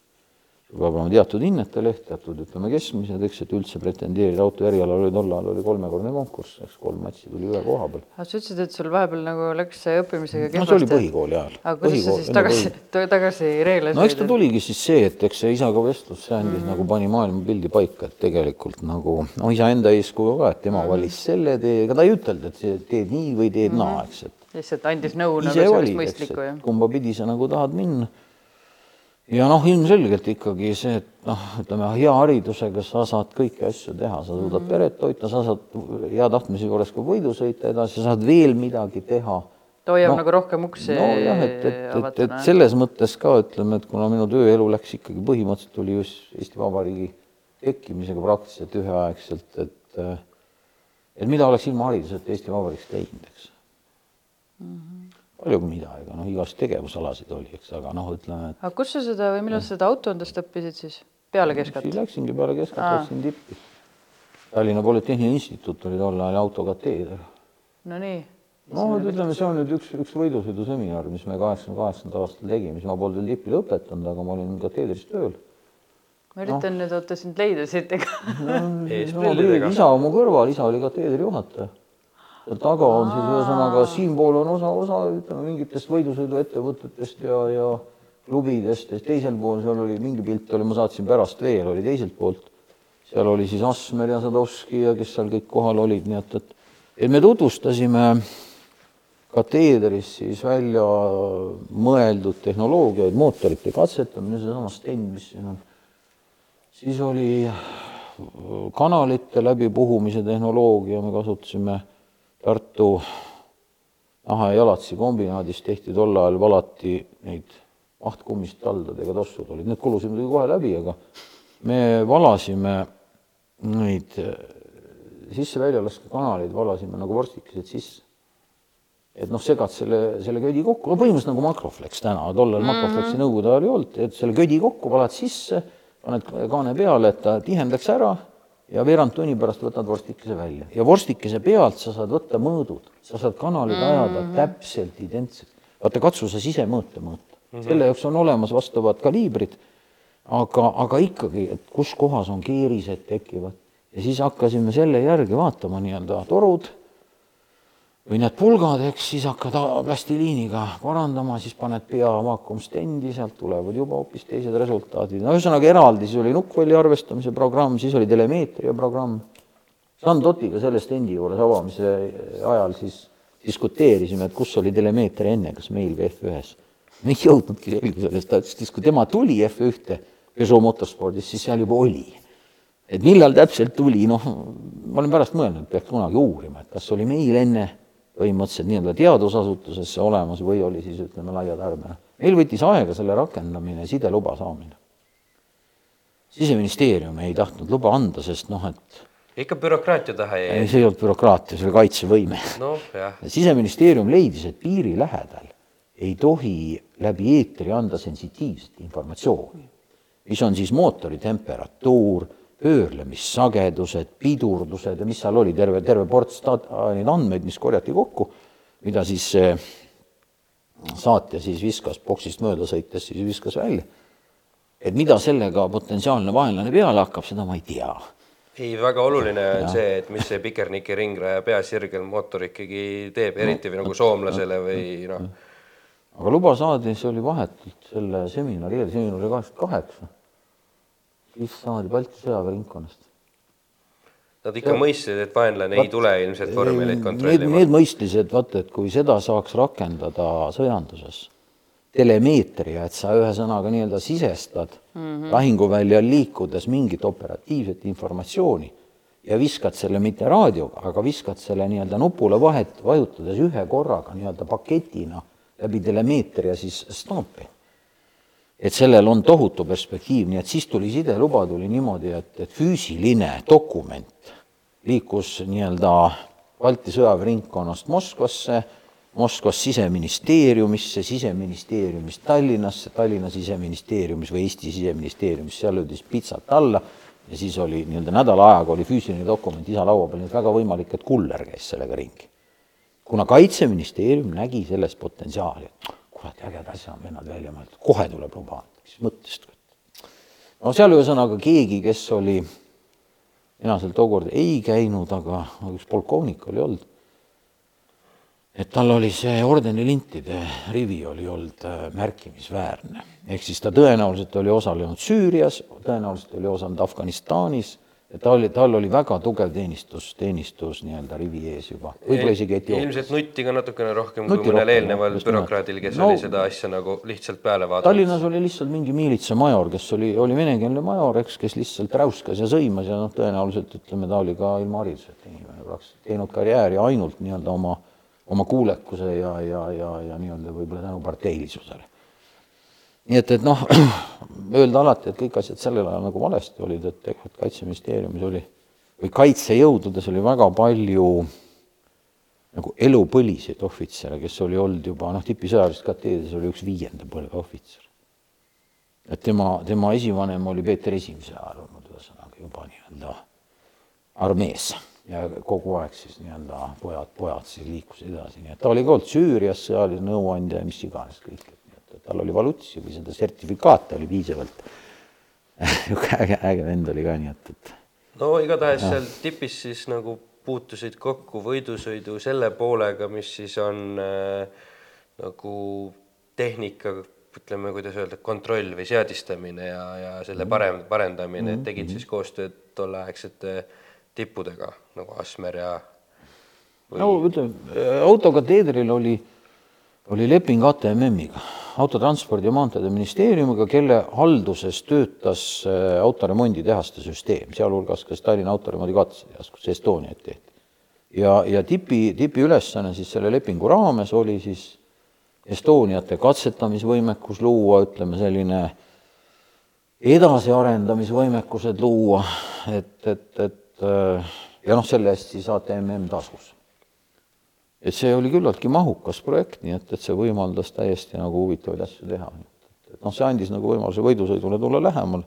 olema teatud hinnete leht, teatud ütleme keskmised, eks, et üldse pretendeerida auto erialal oli tol ajal oli kolmekordne konkurss, eks kolm matši tuli üle koha peal. aga sa ütlesid, et sul vahepeal nagu läks õppimisega kehvasti. no see oli põhikooli ajal. aga kuidas sa siis tagasi, [LAUGHS] tagasi reele no eks ta tuligi siis see, et eks see isaga vestlus, see andis mm -hmm. nagu pani maailmapildi paika, et tegelikult nagu no isa enda eeskuju ka, et tema mm -hmm. valis selle tee, ega ta ei ütelnud, et teed nii või teed mm -hmm. naa, eks, et. lihtsalt andis nõu nagu sellist mõistlikku, jah. kumba pidi sa nagu tahad minna ja noh, ilmselgelt ikkagi see, et noh, ütleme hea haridusega sa saad kõiki asju teha, sa suudad mm -hmm. peret toita, sa saad hea tahtmise juures ka võidu sõita edasi, sa saad veel midagi teha. ta hoiab no, nagu rohkem uksi nojah, et, et, et, et selles mõttes ka ütleme, et kuna minu tööelu läks ikkagi põhimõtteliselt tuli just Eesti Vabariigi tekkimisega praktiliselt üheaegselt, et et mida oleks ilma hariduseta Eesti Vabariigis teinud, eks mm. -hmm palju kui mida, ega noh, igast tegevusalasid oli, eks, aga noh, ütleme et.... aga kus sa seda või millal sa seda autondust õppisid siis? peale keskat? siis läksingi peale keskat, läksin tippi. Tallinna Polütehniline Instituut oli tol ajal autokateeder. no nii. no ütleme, see on nüüd üks, üks võidusõiduseminar, mis me kaheksakümne kaheksandal aastal tegime, siis ma polnud veel tippi lõpetanud, aga ma olin kateedris tööl. ma üritan nüüd oota sind leida siit, ega eesprillidega. isa mu kõrval, isa oli kateedri juhataja. Seal taga on siis ühesõnaga siinpool on osa, osa ütleme mingitest võidusõiduettevõtetest ja, ja klubidest ja teisel pool seal oli mingi pilt oli, ma saatsin pärast veel, oli teiselt poolt. seal oli siis Asmer ja Sadovski ja kes seal kõik kohal olid, nii et, et, et me tutvustasime kateedris siis välja mõeldud tehnoloogiaid, mootorite katsetamine, seesama stend, mis siin on. siis oli kanalite läbipuhumise tehnoloogia, me kasutasime Tartu naha ja jalatsi kombinaadis tehti tol ajal valati neid mahtkummist taldadega tossud. Olid, need kulusid muidugi kohe läbi, aga me valasime neid sisse-väljalaskekanaleid, valasime nagu vorstikesed sisse. Et noh, segad selle, selle ködi kokku, no põhimõtteliselt nagu Makroflex täna, tollal mm -hmm. Makroflexi nõukogude ajal ei olnud, et selle ködi kokku, valad sisse, paned kaane peale, et ta tihendaks ära ja veerand tunni pärast võtad vorstikese välja ja vorstikese pealt sa saad võtta mõõdud, sa saad kanalid mm -hmm. ajada täpselt identsed. vaata, katsu sa sisemõõte mõõta mm, -hmm. selle jaoks on olemas vastavad kaliibrid, aga, aga ikkagi, et kus kohas on keerised tekivad ja siis hakkasime selle järgi vaatama nii-öelda torud või need pulgad, eks siis hakkad plastiliiniga parandama, siis paned pea vaakumstendi, sealt tulevad juba hoopis teised resultaadid. no ühesõnaga eraldi, siis oli nukkvõlli arvestamise programm, siis oli telemeetria programm. Sandotiga selle stendi juures avamise ajal siis diskuteerisime, et kus oli telemeetria enne, kas meil või F1-s. me ei jõudnudki selgusele, ta ütles, et kui tema tuli F1-te Peugeot motospordis, siis seal juba oli. et millal täpselt tuli, noh, ma olen pärast mõelnud, peaks kunagi uurima, et kas oli meil enne põhimõtteliselt nii-öelda teadusasutusesse olemas või oli siis ütleme laia tarbena. meil võttis aega selle rakendamine, sideluba saamine. siseministeerium ei tahtnud luba anda, sest noh, et ikka bürokraatia taha jäi. see ei olnud bürokraatia, see oli kaitsevõime no,. siseministeerium leidis, et piiri lähedal ei tohi läbi eetri anda sensitiivset informatsiooni, mis on siis mootori temperatuur pöörlemissagedused, pidurdused ja mis seal oli, terve, terve ports neid andmeid, mis korjati kokku, mida siis saatja siis viskas boksist mööda sõites, siis viskas välja. et mida sellega potentsiaalne vaenlane peale hakkab, seda ma ei tea. ei, väga oluline on ja. see, et mis see Pikerniki ringraja peasirgel mootor ikkagi teeb, eriti või nagu soomlasele või noh. aga luba saadi, see oli vahetult selle seminari eel, seminar oli kaheksakümmend kaheksa siis saadi Balti sõjaväeringkonnast. Nad ikka ja, mõistsid, et vaenlane vaat, ei tule ilmselt vormeleid kontrollima? Need mõistlised, vaata, et kui seda saaks rakendada sõjanduses, telemeetria, et sa ühesõnaga nii-öelda sisestad mm -hmm. lahinguväljal liikudes mingit operatiivset informatsiooni ja viskad selle mitte raadioga, aga viskad selle nii-öelda nupule vahet, vajutades ühe korraga nii-öelda paketina läbi telemeetria siis staapi et sellel on tohutu perspektiiv, nii et siis tuli sideluba tuli niimoodi, et, et füüsiline dokument liikus nii-öelda Balti sõjaväeringkonnast Moskvasse, Moskvast siseministeeriumisse, siseministeeriumist Tallinnasse, Tallinna siseministeeriumis või Eesti siseministeeriumis, seal löödi siis pitsat alla ja siis oli nii-öelda nädala ajaga oli füüsiline dokument isa laua peal, nii et väga võimalik, et kuller käis sellega ringi. kuna Kaitseministeerium nägi selles potentsiaali, kurat, ägeda asja on vennad välja mõeldud, kohe tuleb luba anda, mis mõttest. no seal ühesõnaga keegi, kes oli, mina seal tookord ei käinud, aga üks polkovnik oli olnud, et tal oli see ordenilintide rivi oli olnud äh, märkimisväärne. ehk siis ta tõenäoliselt oli osalenud Süürias, tõenäoliselt oli osalenud Afganistanis ta oli, tal oli väga tugev teenistus, teenistus nii-öelda rivi ees juba, võib-olla isegi Etioopias. ilmselt nutti ka natukene rohkem nutti kui mõnel eelneval bürokraadil, kes no, oli seda asja nagu lihtsalt peale vaadanud. Tallinnas oli lihtsalt mingi miilitsamajor, kes oli, oli venekeelne major, eks, kes lihtsalt räuskas ja sõimas ja noh, tõenäoliselt ütleme, ta oli ka ilma hariduseta inimene, praktiliselt teinud karjääri ainult nii-öelda oma, oma kuulekuse ja, ja, ja, ja nii-öelda võib-olla tänu parteilisusele nii et, et noh, [CLEARS THROAT] öelda alati, et kõik asjad sellel ajal nagu valesti olid, et tegelikult Kaitseministeeriumis oli või kaitsejõududes oli väga palju nagu elupõliseid ohvitsere, kes oli olnud juba noh, tipisõjalises kateedris oli üks viienda põlve ohvitser. et tema, tema esivanem oli Peeter Esimese ajal olnud ühesõnaga juba nii-öelda armees ja kogu aeg siis nii-öelda pojad, pojad siis liikusid edasi, nii et ta oli ka olnud Süürias sõjaline nõuandja ja mis iganes kõik tal oli valutsi või seda sertifikaate oli piisavalt. [LAUGHS] äge, äge vend oli ka, nii et, et. No igatahes seal tipis siis nagu puutusid kokku võidusõidu selle poolega, mis siis on äh, nagu tehnika, ütleme, kuidas öelda, kontroll või seadistamine ja, ja selle parem, parendamine, et tegid siis koostööd tolleaegsete tippudega nagu Asmer ja või... no ütleme, autokateedril oli, oli leping ATMM-iga, Autotranspordi ja Maanteede Ministeeriumiga, kelle halduses töötas äh, autoremonditehaste süsteem, sealhulgas ka Tallinna autoremondi katsetehas, kus Estoniat tehti. ja, ja tipi, tipi ülesanne siis selle lepingu raames oli siis Estoniate katsetamisvõimekus luua, ütleme selline edasiarendamisvõimekused luua, et, et, et äh, ja noh, selle eest siis ATMM tasus et see oli küllaltki mahukas projekt, nii et, et see võimaldas täiesti nagu huvitavaid asju teha. et noh, see andis nagu võimaluse võidusõidule tulla lähemale.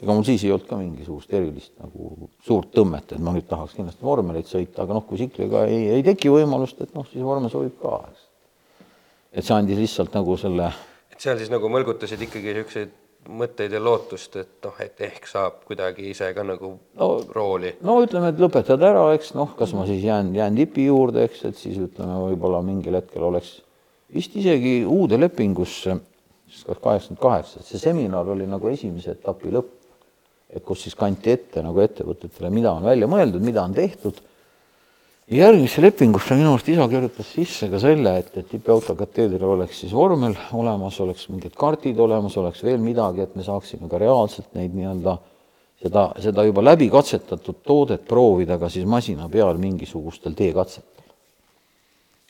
ega mul siis ei olnud ka mingisugust erilist nagu suurt tõmmet, et ma nüüd tahaks kindlasti vormelit sõita, aga noh, kui tsikliga ei, ei teki võimalust, et noh, siis vormel sobib ka, eks. et see andis lihtsalt nagu selle et seal siis nagu mõlgutasid ikkagi niisuguseid mõtteid ja lootust, et noh, et ehk saab kuidagi ise ka nagu no, rooli? no ütleme, et lõpetad ära, eks noh, kas ma siis jään, jään tipi juurde, eks, et siis ütleme, võib-olla mingil hetkel oleks vist isegi uude lepingusse, siis kaheksakümmend kaheksa, et see seminar oli nagu esimese etapi lõpp, et kus siis kanti ette nagu ettevõtetele, mida on välja mõeldud, mida on tehtud järgmisse lepingusse minu arust isa kirjutas sisse ka selle, et, et tippautokateedril oleks siis vormel olemas, oleks mingid kaardid olemas, oleks veel midagi, et me saaksime ka reaalselt neid nii-öelda seda, seda juba läbi katsetatud toodet proovida ka siis masina peal mingisugustel teekatsetel.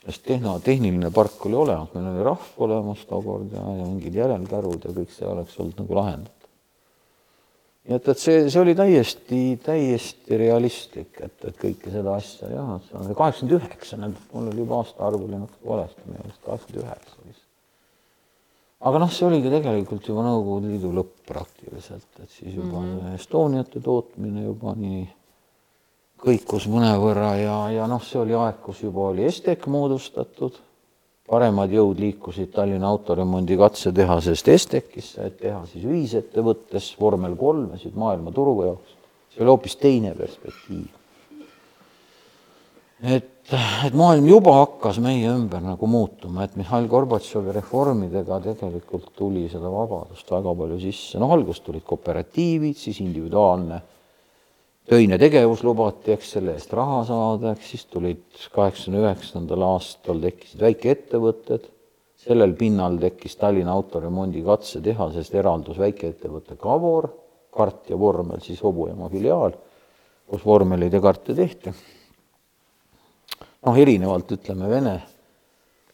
sest tehna, tehniline park oli olemas, meil oli rahv olemas tookord ja, ja mingid järelkärud ja kõik see oleks olnud nagu lahendatud nii et, et see, see oli täiesti, täiesti realistlik, et, et kõike seda asja jah, see on kaheksakümmend üheksa, mul oli juba aastaarv oli natuke valesti, minu arust kaheksakümmend üheksa vist. aga noh, see oligi tegelikult juba Nõukogude Liidu lõpp praktiliselt, et siis juba mm -hmm. Estoniate tootmine juba nii kõikus mõnevõrra ja, ja noh, see oli aeg, kus juba oli Estek moodustatud paremad jõud liikusid Tallinna autoremondi katsetehasest Estekisse, et teha siis ühisettevõttes vormel kolmesid maailma turu jaoks. see oli hoopis teine perspektiiv. et, et maailm juba hakkas meie ümber nagu muutuma, et Mihhail Gorbatšovi reformidega tegelikult tuli seda vabadust väga palju sisse, noh, alguses tulid kooperatiivid, siis individuaalne töine tegevus lubati, eks selle eest raha saada, eks siis tulid kaheksakümne üheksandal aastal tekkisid väikeettevõtted, sellel pinnal tekkis Tallinna autoremondi katsetehasest eraldus väikeettevõte Kavor, kart ja vormel siis hobujaama filiaal, kus vormeleid ja karte tehti. noh, erinevalt ütleme Vene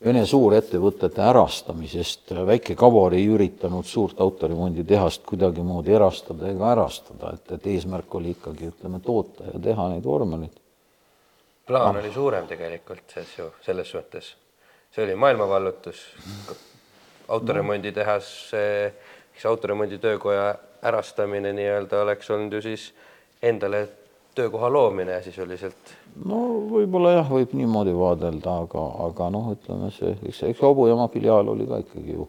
Vene suurettevõtete ärastamisest, äh, väike Kavor ei üritanud suurt autoremonditehast kuidagimoodi erastada ega ärastada, et, et eesmärk oli ikkagi, ütleme, toota ja teha neid vormelit. plaan no. oli suurem tegelikult, selles ju, selles suhtes. see oli maailmavallutus, autoremonditehas, eks autoremonditöökoja ärastamine nii-öelda oleks olnud ju siis endale töökoha loomine ja sisuliselt no võib-olla jah, võib niimoodi vaadelda, aga, aga noh, ütleme see, eks, eks hobujaama filiaal oli ka ikkagi ju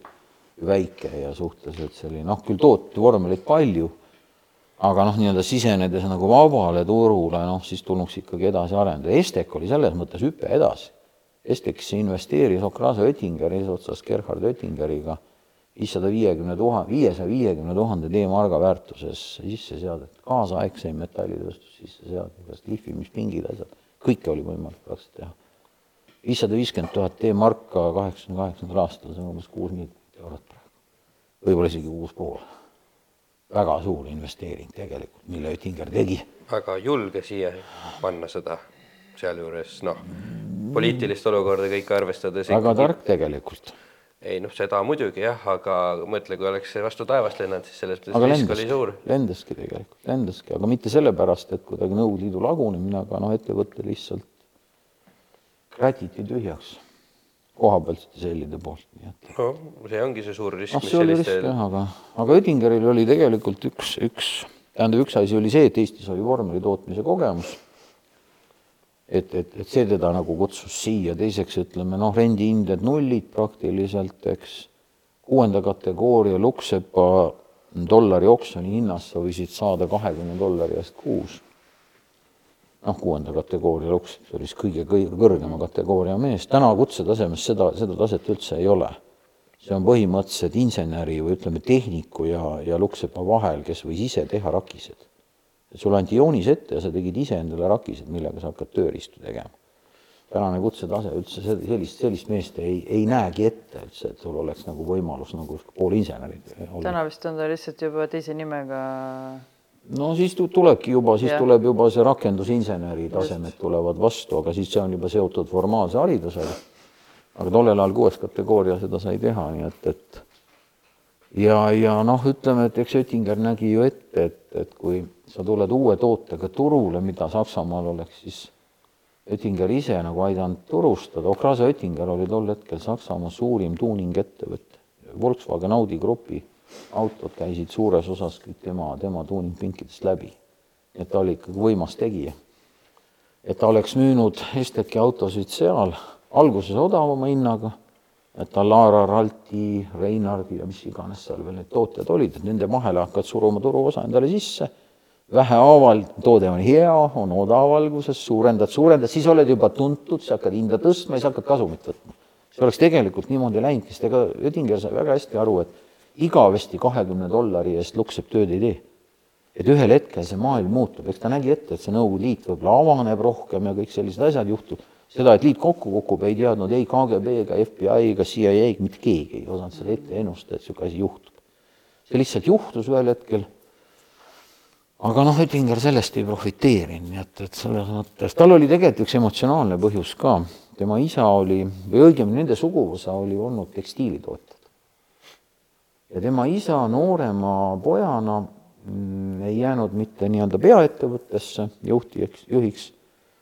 väike ja suhteliselt selline, noh küll tooti vormelit palju, aga noh, nii-öelda sisenedes nagu vabale turule, noh siis tulnuks ikkagi edasi arendada. Estek oli selles mõttes hüpe edasi. Estekisse investeeris Okrasa Oettinger eesotsas Gerhard Oettingeriga viissada viiekümne tuhande, viiesaja viiekümne tuhande D-marga väärtuses sisse seadet, kaasaegseim metallitööstus sisse seadet, lihvimispingid, asjad, kõike oli võimalik praktiliselt teha. viissada viiskümmend tuhat D-marka kaheksakümne kaheksandal aastal, see on umbes kuus miljonit eurot praegu. võib-olla isegi kuus pool. väga suur investeering tegelikult, mille Oettinger tegi. väga julge siia panna seda, sealjuures noh, poliitilist olukorda kõike arvestades. väga tark tegelikult ei noh, seda muidugi jah, aga mõtle, kui oleks see vastu taevast lennanud, siis selles mõttes risk oli suur. lendaski tegelikult, lendaski, aga mitte sellepärast, et kuidagi Nõukogude Liidu lagunemine, aga noh, ettevõte lihtsalt kräditi tühjaks kohapealsete sellide poolt, nii et. no see ongi see suur risk. noh, see oli risk jah, aga, aga Oettingeril oli tegelikult üks, üks, tähendab, üks asi oli see, et Eestis oli vormeli tootmise kogemus et, et, et see teda nagu kutsus siia, teiseks ütleme noh, rendihinded nullid praktiliselt, eks, kuuenda kategooria Luksepa dollari oksjoni hinnas sa võisid saada kahekümne dollari eest kuus. noh, kuuenda kategooria luks, see oli siis kõige, kõige kõrgema kategooria mees, täna kutsetasemes seda, seda taset üldse ei ole. see on põhimõtteliselt inseneri või ütleme, tehniku ja, ja luksepa vahel, kes võis ise teha rakised. Sulle anti joonis ette ja sa tegid ise endale rakised, millega sa hakkad tööriistu tegema tänane kutsetase üldse sellist, sellist meest ei, ei näegi ette üldse, et sul oleks nagu võimalus nagu poolinsenerid olla. täna vist on ta lihtsalt juba teise nimega. no siis tulebki juba, siis ja. tuleb juba see rakendusinseneri tasemed tulevad vastu, aga siis see on juba seotud formaalse haridusega. aga tollel ajal kuues kategooria seda sai teha, nii et, et ja, ja noh, ütleme, et eks Oettinger nägi ju ette, et, et kui sa tuled uue tootega turule, mida Saksamaal oleks siis Oettinger ise nagu aidanud turustada, Okrasa Oettinger oli tol hetkel Saksamaa suurim tuuningettevõte. Volkswagen Audi grupi autod käisid suures osas kõik tema, tema tuuningpinkidest läbi. et ta oli ikkagi võimas tegija. et ta oleks müünud Esteki autosid seal alguses odavama hinnaga, et ta Lara, Ralti, Reinardi ja mis iganes seal veel need tootjad olid, et nende vahele hakkad suruma turuosa endale sisse vähehaaval toode on hea, on odavalguses, suurendad, suurendad, siis oled juba tuntud, sa hakkad hinda tõstma ja siis hakkad kasumit võtma. see oleks tegelikult niimoodi läinudki, sest ega Oettinger sai väga hästi aru, et igavesti kahekümne dollari eest Luksepp tööd ei tee. et ühel hetkel see maailm muutub, eks ta nägi ette, et see Nõukogude Liit võib-olla avaneb rohkem ja kõik sellised asjad juhtub. Seda, et liit kokku kukub, ei teadnud ei KGB ega FBI ega CIA, mitte keegi ei osanud seda ette ennustada, et niisugune asi juhtub. see lihtsalt juhtus ühel hetkel aga noh, Oettinger sellest ei profiteerinud, nii et, et selles mõttes, tal oli tegelikult üks emotsionaalne põhjus ka. tema isa oli, või õigemini nende suguvõsa oli olnud tekstiilitootjad. ja tema isa noorema pojana mm, ei jäänud mitte nii-öelda peaettevõttesse juhtiks, juhiks,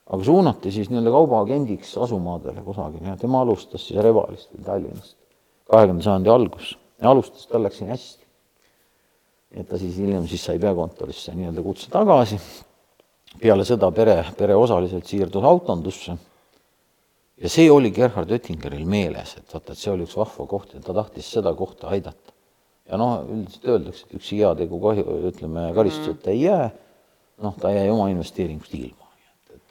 aga suunati siis nii-öelda kaubaagendiks asumaadele kusagile ja tema alustas siis Revalist või Tallinnast kahekümnenda sajandi algus ja alustas, tal läks siin hästi et ta siis hiljem siis sai peakontorisse nii-öelda kutse tagasi. peale seda pere, pere osaliselt siirdus autondusse. ja see oli Gerhard Oettingeril meeles, et vaata, et see oli üks vahva koht ja ta tahtis seda kohta aidata. ja noh, üldiselt öeldakse, et üks heategu kahju, ütleme, karistuseta ei jää, noh, ta jäi oma investeeringust ilma.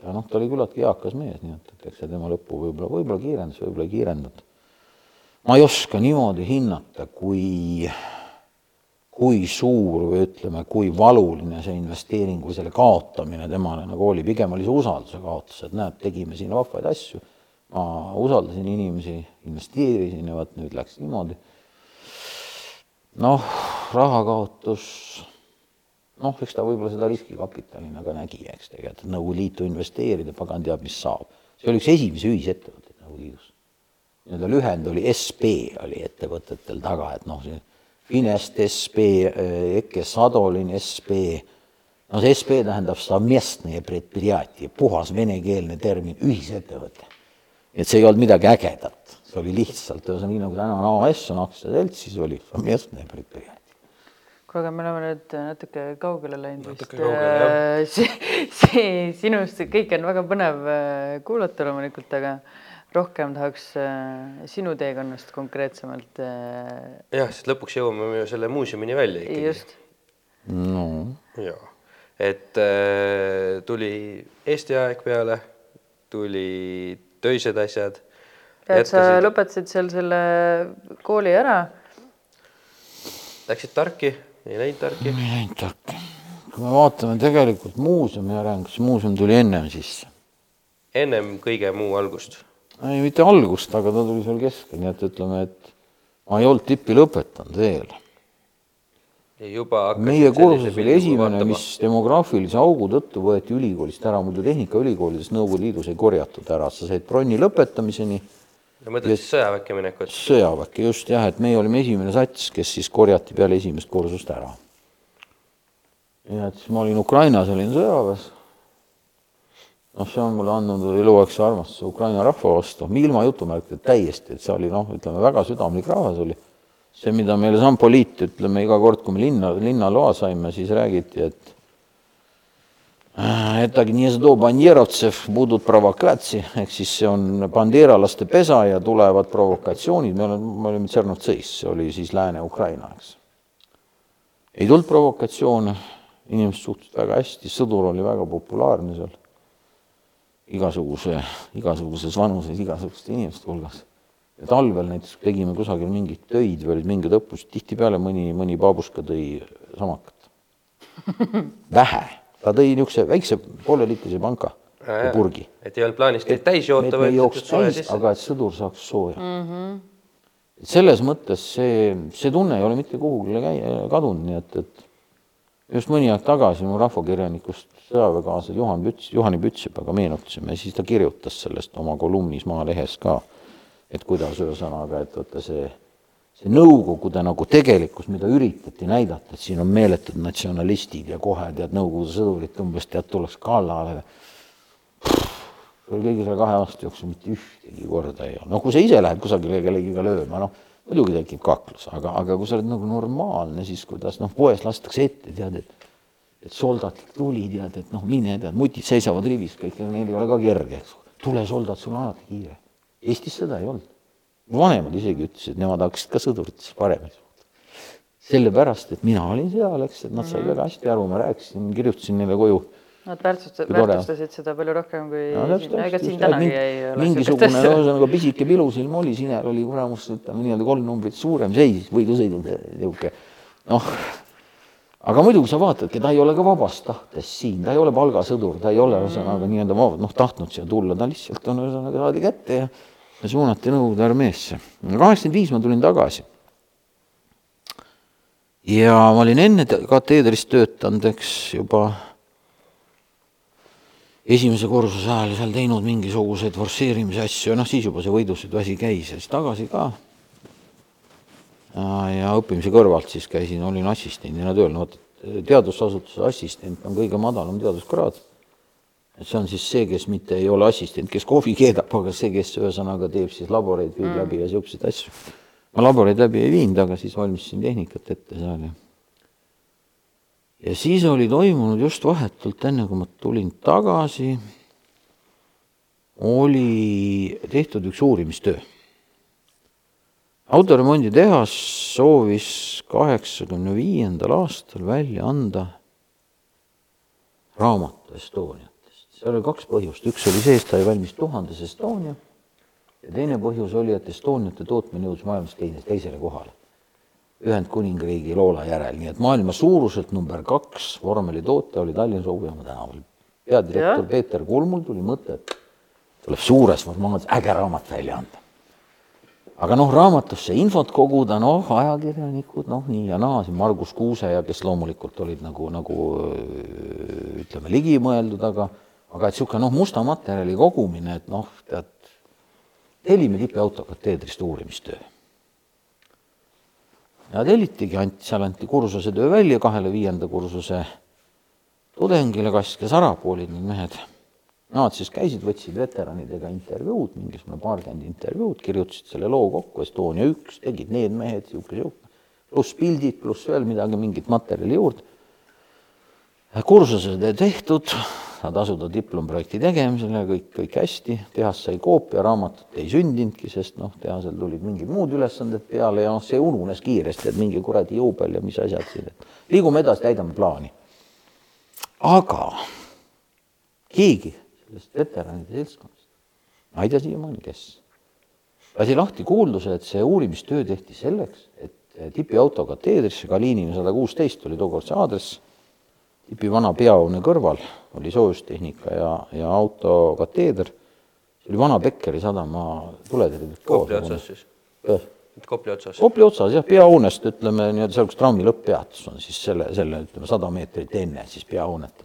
Ja noh, ta oli küllaltki eakas mees, nii et, et eks see tema lõppu võib-olla, võib-olla kiirendas, võib-olla ei kiirendanud. ma ei oska niimoodi hinnata, kui kui suur või ütleme, kui valuline see investeering või selle kaotamine temale nagu oli, pigem oli see usalduse kaotus, et näed, tegime siin vahvaid asju, ma usaldasin inimesi, investeerisin ja vot nüüd läks niimoodi. noh, rahakaotus, noh, eks ta võib-olla seda riskikapitalina nagu ka nägi, eks tegelikult Nõukogude Liitu investeerida, pagan teab, mis saab. see oli üks esimesi ühisettevõtteid Nõukogude Liidus. nii-öelda lühend oli SB oli ettevõtetel taga, et noh, see Finest SB, eh, EKE Sadolin SB, no see SB tähendab puhas venekeelne termin, ühisettevõte. et see ei olnud midagi ägedat, see oli lihtsalt, ühesõnaga nii nagu täna on AS on aktsiaselts, siis oli kuule, aga me oleme nüüd natuke kaugele läinud vist. Äh, [LAUGHS] see, see sinust kõik on väga põnev äh, kuulata loomulikult, aga rohkem tahaks äh, sinu teekonnast konkreetsemalt. Jah, sest lõpuks jõuame me ju selle muuseumini välja ikkagi. just. no. ja, et tuli Eesti aeg peale, tuli töised asjad. et sa lõpetasid seal selle kooli ära. Läksid Tarki, ei läinud Tarki? ei läinud Tarki. kui me vaatame tegelikult muuseumi arengut, siis muuseum tuli ennem sisse. ennem kõige muu algust ei, mitte algust, aga ta tuli seal keskel, nii et ütleme, et ma ei olnud tippi lõpetanud veel. meie kursus oli esimene, mis demograafilise augu tõttu võeti ülikoolist ära, muidu Tehnikaülikoolides Nõukogude Liidus ei korjatud ära, sa said bronni lõpetamiseni. Mõtled siis sõjaväkke minekut? sõjaväkke just jah, et meie olime esimene sats, kes siis korjati peale esimest kursust ära. ja et siis ma olin Ukrainas, olin sõjaväes noh, see on mulle andnud eluaegse armastuse Ukraina rahva vastu, ilma jutumärkideta täiesti, et see oli noh, ütleme väga südamlik rahvas oli. see, mida meile Sampoliit, ütleme iga kord, kui me linna, linnaloa saime, siis räägiti, et Äh, et Gniezdo Banjerovtsev puudub provokatsi, ehk siis see on bandeeralaste pesa ja tulevad provokatsioonid, me oleme, me olime Tšernotseis, see oli siis Lääne-Ukraina, eks. ei tulnud provokatsioone, inimesed suhtusid väga hästi, sõdur oli väga populaarne seal, igasuguse, igasuguses vanuses, igasuguste inimeste hulgas. ja talvel näiteks tegime kusagil mingeid töid või olid mingid õppused, tihtipeale mõni, mõni paabuska tõi samakat. [LAUGHS] vähe ta tõi niisuguse väikse pooleliitrise panka ja purgi. et ei olnud plaanis teid täis joota, täis, aga et sõdur saaks sooja mm. -hmm. selles mõttes see, see tunne ei ole mitte kuhugile kadunud, nii et, et just mõni aeg tagasi mu rahvakirjanikust sõjaväekaaslasel Juhan Püts, Juhani Pütsipäevaga meenutasime, siis ta kirjutas sellest oma kolumnis Maalehes ka, et kuidas ühesõnaga, et vaata see, see Nõukogude nagu tegelikkus, mida üritati näidata, et siin on meeletud natsionalistid ja kohe tead, Nõukogude sõdurid umbes tead, tullakse kallale kõigi selle kahe aasta jooksul mitte ühtegi korda ei olnud, no kui sa ise lähed kusagile kellegiga lööma, noh, muidugi tekib kaklus, aga, aga kui sa oled nagu normaalne, siis kuidas noh, poes lastakse ette, tead, et et soldat tuli, tead, et noh, mine, tead, mutid seisavad rivis, kõik, neil ei ole ka kerge, eks. tule, soldat, sul on alati kiire. Eestis seda ei olnud. Vanemad isegi ütlesid, nemad hakkasid ka sõduritesse paremini sellepärast, et mina olin seal, eks, et nad said väga hästi aru, ma rääkisin, kirjutasin neile koju. Nad väärtustasid, väärtustasid seda palju rohkem kui no, siin, ega siin tänagi ei ole. mingisugune ühesõnaga pisike pilusilm oli, Siner oli kuramus, ütleme nii-öelda kolm numbrit suurem, seisis võidusõidul niisugune. Noh, aga muidugi sa vaatadki, ta ei ole ka vabast tahtest siin, ta ei ole palgasõdur, ta ei ole ühesõnaga nii-öelda noh, tahtnud siia tulla, ta lihtsalt on ühesõnaga saadi kätte ja, ja suunati Nõukogude armeesse. kaheksakümmend viis ma tulin tagasi. ja ma olin enne kateedris töötanud, eks juba esimese kursuse ajal seal teinud mingisuguseid forsseerimise asju ja noh, siis juba see võidusõidu asi käis ja siis tagasi ka. ja õppimise kõrvalt siis käisin, olin assistendina tööl, no vot teadusasutuse assistent on kõige madalam teaduskraad. See on siis see, kes mitte ei ole assistent, kes kohvi keedab, aga see, kes ühesõnaga teeb siis laboreid, viib mm. läbi ja siukseid asju. ma laboreid läbi ei viinud, aga siis valmistasin tehnikat ette seal ja ja siis oli toimunud just vahetult enne, kui ma tulin tagasi, oli tehtud üks uurimistöö. autoremonditehas soovis kaheksakümne viiendal aastal välja anda raamatu Estoniatest. Seal oli kaks põhjust, üks oli see, et sai valmis tuhandes Estonia ja teine põhjus oli, et Estoniate tootmine jõudis maailmas teine, teisele kohale Ühendkuningriigi Loola järel, nii et maailma suuruselt number kaks vormelitootja oli Tallinna Soovjaama tänaval. peadirektor ja. Peeter Kulmul tuli mõte, et tuleb suures formaadis äge raamat välja anda. aga noh, raamatusse infot koguda, noh, ajakirjanikud, noh, nii ja naa, siin Margus Kuuse ja kes loomulikult olid nagu, nagu ütleme, ligimõeldud, aga aga et niisugune noh, musta materjali kogumine, et noh, tead, tellime tippautokateedrist uurimistöö ja tellitigi, anti, seal anti kursuse töö välja kahele viienda kursuse tudengile, Kass ja Sarapuu olid need mehed. Nad siis käisid, võtsid veteranidega intervjuud, mingisugune paarkümmend intervjuud, kirjutasid selle loo kokku, Estonia üks, tegid need mehed, niisugune, niisugune, pluss pildid, pluss veel midagi, mingit materjali juurde. kursused tehtud saad asuda diplomprojekti tegemisele, kõik, kõik hästi, tehas sai koopia, raamatut ei sündinudki, sest noh, tehasel tulid mingid muud ülesanded peale ja noh, see ununes kiiresti, et mingi kuradi juubel ja mis asjad siin, et liigume edasi, täidame plaani. aga keegi sellest veteranide seltskonnast, ma ei tea siiamaani, kes, lasi lahti kuulduse, et see uurimistöö tehti selleks, et tipiauto kateedrisse, Kalinini sada kuusteist oli tookord see aadress tipi vana peahoone kõrval oli soojustehnika ja, ja autokateeder. see oli vana Bekkeri sadama tuletõrje. Kopli otsas siis? Kopli otsas? Kopli otsas jah, peahoonest ütleme nii-öelda seal, kus trammi lõpppeatus on, siis selle, selle ütleme sada meetrit enne siis peahoonet.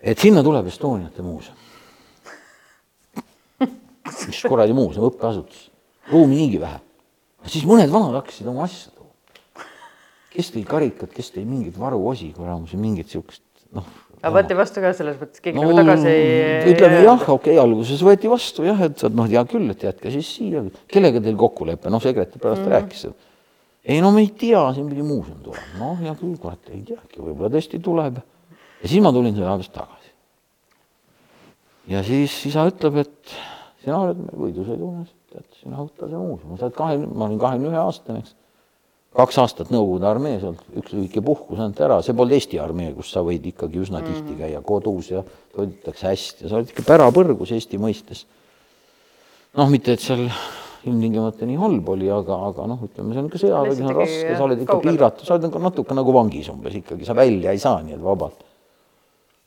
et sinna tuleb Estoniate muuseum. mis kuradi muuseum, õppeasutus, ruumi niigi vähe. siis mõned vanad hakkasid oma asja kes tõi karikad, kes tõi mingeid varuosi, kuramus, mingit siukest, noh. aga võeti vastu ka selles mõttes, keegi no, nagu tagasi ei ütleme jah, okei okay,, alguses võeti vastu jah, et noh, hea küll, et jätke siis siia, kellega teil kokkulepe, noh, sekretär pärast mm. rääkis. ei no me ei tea, siin pidi muuseum tulema, noh, hea küll, kurat, ei teagi, võib-olla tõesti tuleb. ja siis ma tulin sõjaväest tagasi. ja siis isa ütleb, et sina oled meil võidusõidumees, tead, sina võta see muuseum, sa oled kahekümne, ma olin kahekümne ühe aastane, eks kaks aastat Nõukogude armees olnud, üks lühike puhkus ainult ära, see polnud Eesti armee, kus sa võid ikkagi üsna mm. tihti käia kodus ja toidetakse hästi ja sa oled ikka pärapõrgus Eesti mõistes. noh, mitte et seal ilmtingimata nii halb oli, aga, aga noh, ütleme, see on ikka sõjavägi, see on raske, sa oled ikka piiratud, sa oled nagu natuke nagu vangis umbes ikkagi, sa välja ei saa nii et vabalt.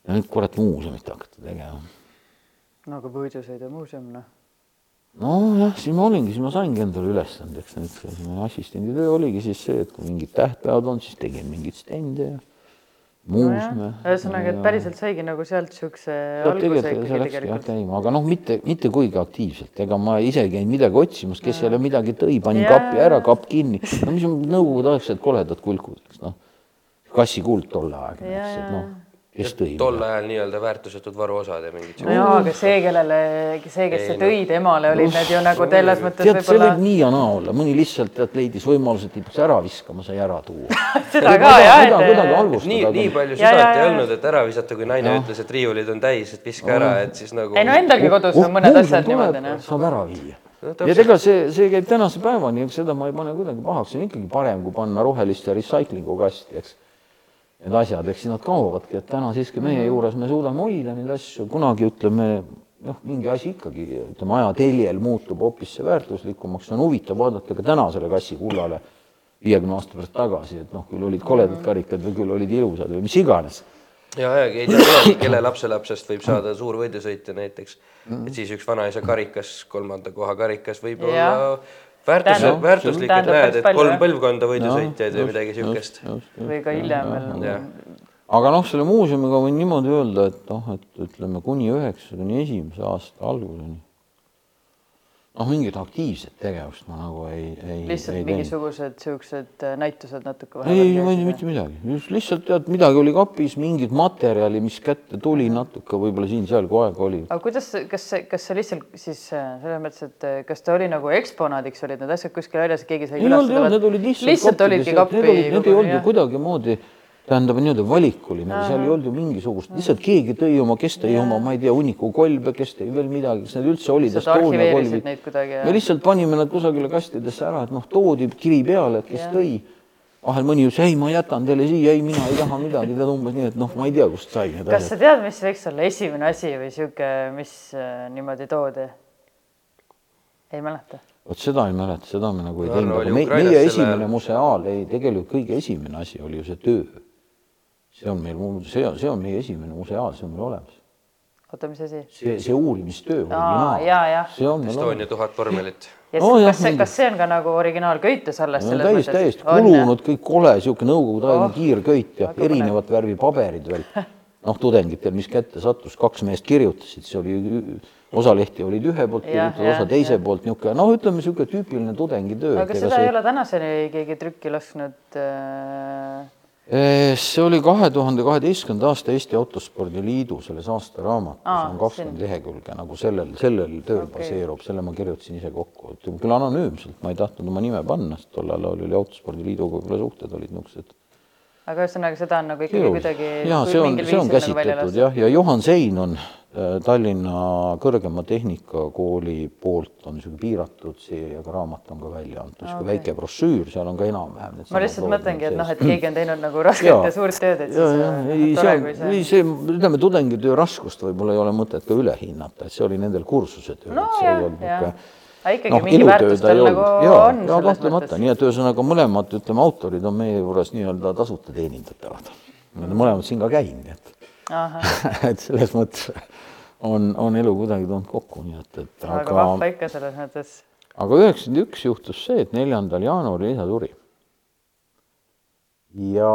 ja nüüd kurat muuseumit hakata tegema. no aga Võidusõidu muuseum, noh nojah, siis ma olingi, siis ma saingi endale ülesandeks, nüüd assistendi töö oligi siis see, et kui mingid tähtpäevad on, siis tegin mingeid stende ja muuseume no. ühesõnaga, et päriselt saigi nagu sealt siukse alguse ikkagi tegelikult. käima, aga noh, mitte, mitte kuigi aktiivselt, ega ma ise käin midagi otsimas, kes jälle midagi tõi, panin ja. kapi ära, kapp kinni. no mis on nõukogudeaegsed koledad kulkud, eks noh. kassikuld tolleaegne, eks, et noh kes tõi? tol ajal nii-öelda väärtusetud varuosad ja mingid. no jaa, aga see, kellele, see, kes see tõi temale, olid need ju nagu selles mõttes tead, see võib nii ja naa olla, mõni lihtsalt tead leidis võimaluse, et peaks ära viskama, sai ära tuua [LAUGHS] seda ka jah, et. nii, nii palju südant ei olnud, et ära visata, kui naine ja. ütles, et riiulid on täis, et viska ära, et siis nagu. ei no endalgi kodus on mõned asjad niimoodi noh. saab ära viia ja ega see, see käib tänase päevani, seda ma ei pane kuidagi pahaks, see on ikkagi parem, kui panna roheliste recycling'u kasti, eks need asjad, eks nad kaovadki, et täna siiski meie juures me suudame hoida neid asju, kunagi ütleme noh, mingi asi ikkagi, ütleme aja teljel muutub hoopis see väärtuslikumaks, see on huvitav vaadata ka tänasele kassi kullale viiekümne aasta pärast tagasi, et noh, küll olid koledad mhm. karikad või küll olid ilusad või mis iganes. ja, ja ei tea kunagi, kelle lapselapsest võib saada suur võidusõitja näiteks, et siis üks vanaisa karikas, kolmanda koha karikas võib olla väärtus, väärtuslik, et näed, et kolm põlvkonda võidusõitjaid või midagi siukest. või ka hiljem veel. aga noh, selle muuseumiga võin niimoodi öelda, et noh, et ütleme kuni üheksakümne esimese aasta alguseni noh, mingit aktiivset tegevust ma nagu ei, ei. lihtsalt ei mingisugused siuksed äh, näitused natuke. ei, ma ei mitte midagi, lihtsalt tead, midagi oli kapis, mingit materjali, mis kätte tuli natuke võib-olla siin-seal, kui aega oli. aga kuidas, kas, kas see lihtsalt siis äh, selles mõttes, et äh, kas ta oli nagu eksponaadiks olid need asjad kuskil väljas ja keegi sai. ei olnud, need olid lihtsalt. lihtsalt olidki kappi. Need ei olnud kuidagimoodi tähendab nii-öelda valikuline, seal ei olnud ju mingisugust, lihtsalt keegi tõi oma, kes tõi oma, ma ei tea, hunniku kolbe, kes tõi veel midagi, kas need üldse olid Estonia kolbid. me lihtsalt panime nad kusagile kastidesse ära, et noh, toodi kiri peale, et kes ja. tõi. vahel mõni ütles, ei, ma jätan teile siia, ei, mina ei taha midagi, tead umbes nii, et noh, ma ei tea, kust sai need asjad. kas sa tead, mis võiks olla esimene asi või sihuke, mis äh, niimoodi toodi? ei mäleta vot seda ei mäleta, seda me nagu ei teinud, aga me, meie esimene museaal, ei, tegelikult kõige esimene asi oli ju see töö see on meil, see on, see on meie esimene museaal, see on meil olemas. oota, mis asi? see, see uurimistöö Estonia tuhat vormelit. ja oh, kas see, kas see on ka nagu originaalköites alles no, selles täiesti, mõttes? täiesti, kulunud kõik kole, niisugune nõukogudeaegne oh, kiirköit ja erinevat värvi paberid veel. noh, tudengitel, mis kätte sattus, kaks meest kirjutasid, see oli, osa lehti olid ühe poolt kirjutatud, osa teise ja. poolt, niisugune noh, ütleme niisugune tüüpiline tudengitöö. aga seda see... ei ole tänaseni keegi trükki lasknud äh see oli kahe tuhande kaheteistkümnenda aasta Eesti Autospordi Liidu selles aastaraamatus Aa, on kakskümmend lehekülge nagu sellel, sellel tööl okay. baseerub, selle ma kirjutasin ise kokku, et küll anonüümselt, ma ei tahtnud oma nime panna, sest tol ajal oli Autospordi Liiduga võib-olla suhted olid niisugused. Aga ühesõnaga, seda on nagu ikkagi kuidagi. ja see on, see on nagu käsitletud jah, ja Juhan Sein on Äh, Tallinna Kõrgema Tehnikakooli poolt on niisugune piiratud seeriaga raamat on ka välja antud, niisugune okay. väike brošüür, seal on ka enam-vähem. ma lihtsalt mõtlengi, et noh, et keegi on teinud nagu rasket ja, ja suurt tööd, et ja, siis. Äh, ei, see on, ei see, ütleme tudengitöö raskust võib-olla ei ole mõtet ka üle hinnata, et see oli nendel kursusetöö no,, see olnud niisugune aga ikkagi no, mingi väärtus tal nagu ja, on ja, kahtlemata, nii et ühesõnaga mõlemad, ütleme, autorid on meie juures nii-öelda tasuta teenindatavad. me oleme mõlemad siin ka käinud, et [LAUGHS] et selles mõttes on, on elu kuidagi tulnud kokku, nii et, et aga. aga vahva ikka selles mõttes. aga üheksakümmend üks juhtus see, et neljandal jaanuaril isa suri. ja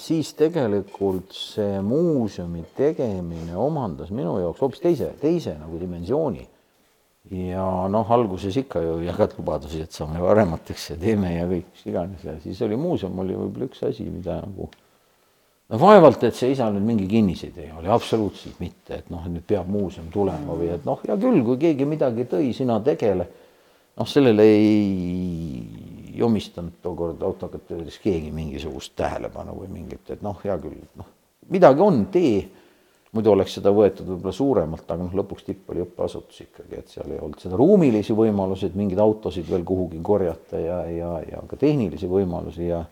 siis tegelikult see muuseumi tegemine omandas minu jaoks hoopis teise, teise nagu dimensiooni. Ja noh, alguses ikka ju jagad lubadusi, et saame varemateks ja teeme ja kõik, mis iganes ja siis oli muuseum oli võib-olla üks asi, mida nagu no vaevalt, et see isal nüüd mingi kinnisidee oli, absoluutselt mitte, et noh, et nüüd peab muuseum tulema või et noh, hea küll, kui keegi midagi tõi, sina tegele. noh, sellele ei omistanud tookord autokat öeldes keegi mingisugust tähelepanu või mingit, et noh, hea küll, noh, midagi on, tee. Muidu oleks seda võetud võib-olla suuremalt, aga noh, lõpuks tipp oli õppeasutus ikkagi, et seal ei olnud seda ruumilisi võimalusi, et mingeid autosid veel kuhugi korjata ja, ja, ja ka tehnilisi võimalusi ja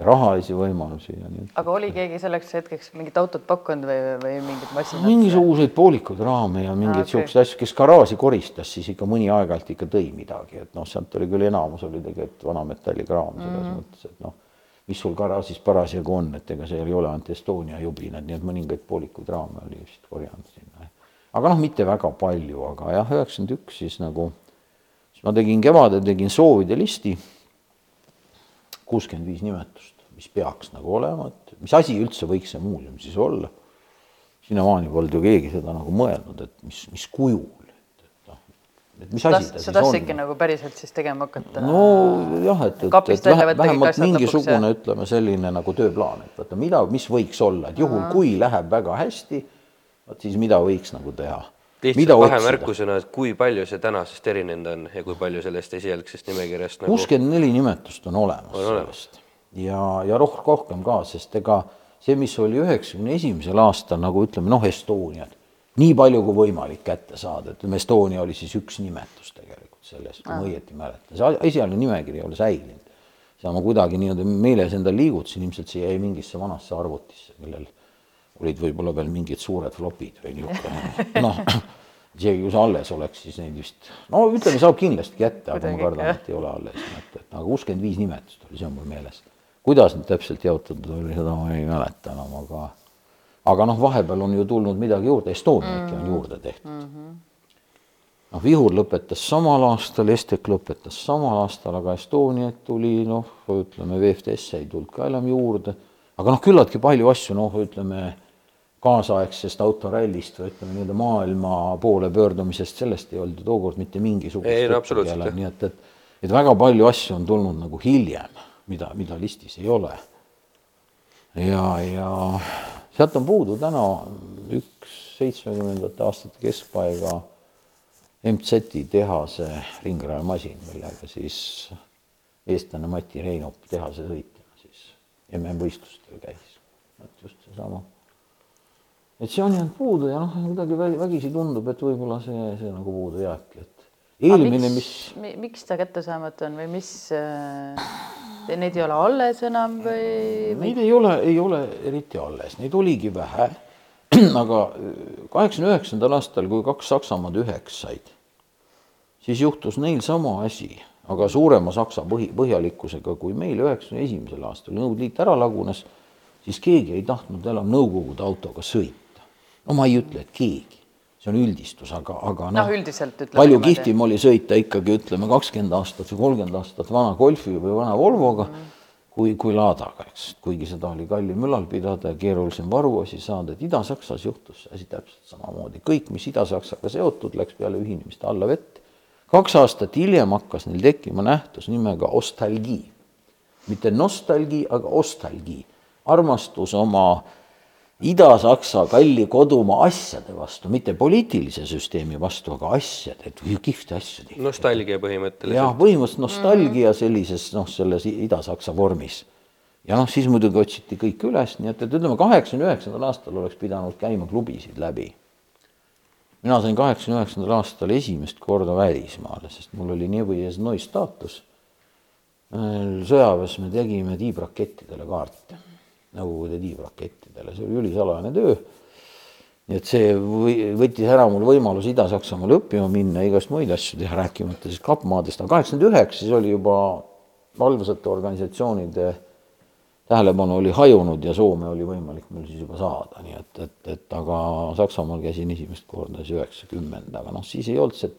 ja rahalisi võimalusi ja nii. aga oli keegi selleks hetkeks mingit autot pakkunud või, või mingit masinat? mingisuguseid poolikuid raame ja mingeid okay. siukseid asju, kes garaaži koristas, siis ikka mõni aeg-ajalt ikka tõi midagi, et noh, sealt oli küll enamus oli tegelikult vanametallikraam selles mm -hmm. mõttes, et noh, mis sul garaažis parasjagu on, et ega seal ei ole ainult Estonia jubinad, nii et mõningaid poolikuid raame oli vist korjanud sinna. aga noh, mitte väga palju, aga jah, üheksakümmend üks siis nagu, siis ma tegin kevadel, tegin soovide listi kuuskümmend viis nimetust, mis peaks nagu olema, et mis asi üldse võiks see muuseum siis olla. sinnamaani polnud ju keegi seda nagu mõelnud, et mis, mis noh, et mis asi ta siis on. sa tahtsidki nagu päriselt siis tegema hakata? nojah, et, et, et vähe, vähemalt mingisugune, ütleme selline nagu tööplaan, et vaata, mida, mis võiks olla, et juhul, kui läheb väga hästi, vot siis mida võiks nagu teha? Lihtsalt vahemärkusena, et kui palju see tänasest erinenud on ja kui palju sellest esialgsest nimekirjast nagu... kuuskümmend neli nimetust on olemas on sellest. Ja, ja roh-, rohkem ka, sest ega see, mis oli üheksakümne esimesel aastal nagu ütleme noh, Estoniat, nii palju kui võimalik kätte saada, ütleme Estonia oli siis üks nimetus tegelikult selles, kui ma õieti mäletan, see esialgne nimekiri ei ole säilinud. seda ma kuidagi nii-öelda meeles endal liigutasin, ilmselt see jäi mingisse vanasse arvutisse, millel olid võib-olla veel mingid suured flopid või niisugune noh, isegi kui see alles oleks, siis neid vist, no ütleme, saab kindlasti kätte, aga ma kardan, et ei ole alles, et, et aga kuuskümmend viis nimetust oli, see on mul meeles. kuidas need täpselt jaotatud oli, seda ma ei mäleta enam, aga aga noh, vahepeal on ju tulnud midagi juurde, Estoniatki mm -hmm. on juurde tehtud mm. -hmm. noh, Vihur lõpetas samal aastal, Estek lõpetas samal aastal, aga Estoniat tuli noh, ütleme VFTS ei tulnud ka enam juurde, aga noh, küllaltki palju asju, noh, ütleme kaasaegsest autorallist või ütleme nii-öelda maailma poole pöördumisest, sellest ei olnud ju tookord mitte mingisugust juttu peale, nii et, et et väga palju asju on tulnud nagu hiljem, mida, mida listis ei ole. ja, ja sealt on puudu täna üks seitsmekümnendate aastate keskpaiga MZ-i tehase ringrajamasin, millega siis eestlane Mati Reinop tehase sõitjana siis MM-võistlustel käis. et just seesama et see on jäänud puudu ja noh, kuidagi vägisi tundub, et võib-olla see, see nagu puudu jääbki, et eelmine, mis. miks ta kättesaamatu on või mis äh,, neid ei ole alles enam või, või...? Neid ei ole, ei ole eriti alles, neid oligi vähe. [CLEARS THROAT] aga kaheksakümne üheksandal aastal, kui kaks Saksamaad üheks said, siis juhtus neil sama asi, aga suurema Saksa põhi, põhjalikkusega kui meil üheksakümne esimesel aastal, Nõukogude Liit ära lagunes, siis keegi ei tahtnud enam Nõukogude autoga sõita no ma ei ütle, et keegi, see on üldistus, aga, aga noh no, üldiselt palju kihvtim oli sõita ikkagi ütleme kakskümmend aastat või kolmkümmend aastat vana Golfi või vana Volvoga mm. kui, kui Ladaga, eks, kuigi seda oli kallim ülal pidada ja keerulisem varuosi saada, et Ida-Saksas juhtus see asi täpselt samamoodi, kõik, mis Ida-Saksaga seotud, läks peale ühinemist alla vett. kaks aastat hiljem hakkas neil tekkima nähtus nimega ostalgii, mitte nostalgii, aga ostalgii, armastus oma äh, Ida-Saksa kalli kodumaa asjade vastu, mitte poliitilise süsteemi vastu, aga asjade, et kihvte asju tehti. nostalgia põhimõtteliselt. jah, põhimõtteliselt nostalgia sellises noh, selles Ida-Saksa vormis. ja noh, siis muidugi otsiti kõik üles, nii et, et ütleme, kaheksakümne üheksandal aastal oleks pidanud käima klubisid läbi. mina sain kaheksakümne üheksandal aastal esimest korda välismaale, sest mul oli nii või noi staatus. sõjaväes me tegime tiibrakettidele kaarte Nõukogude tiivrakettidele, see oli ülisalajane töö. nii et see või, võttis ära mul võimaluse Ida-Saksamaale õppima minna, igast muid asju teha, rääkimata siis kappmaadest, aga kaheksakümmend üheksa siis oli juba valvsate organisatsioonide tähelepanu oli hajunud ja Soome oli võimalik mul siis juba saada, nii et, et, et aga Saksamaal käisin esimest korda siis üheksakümmend, aga noh, siis ei olnud see,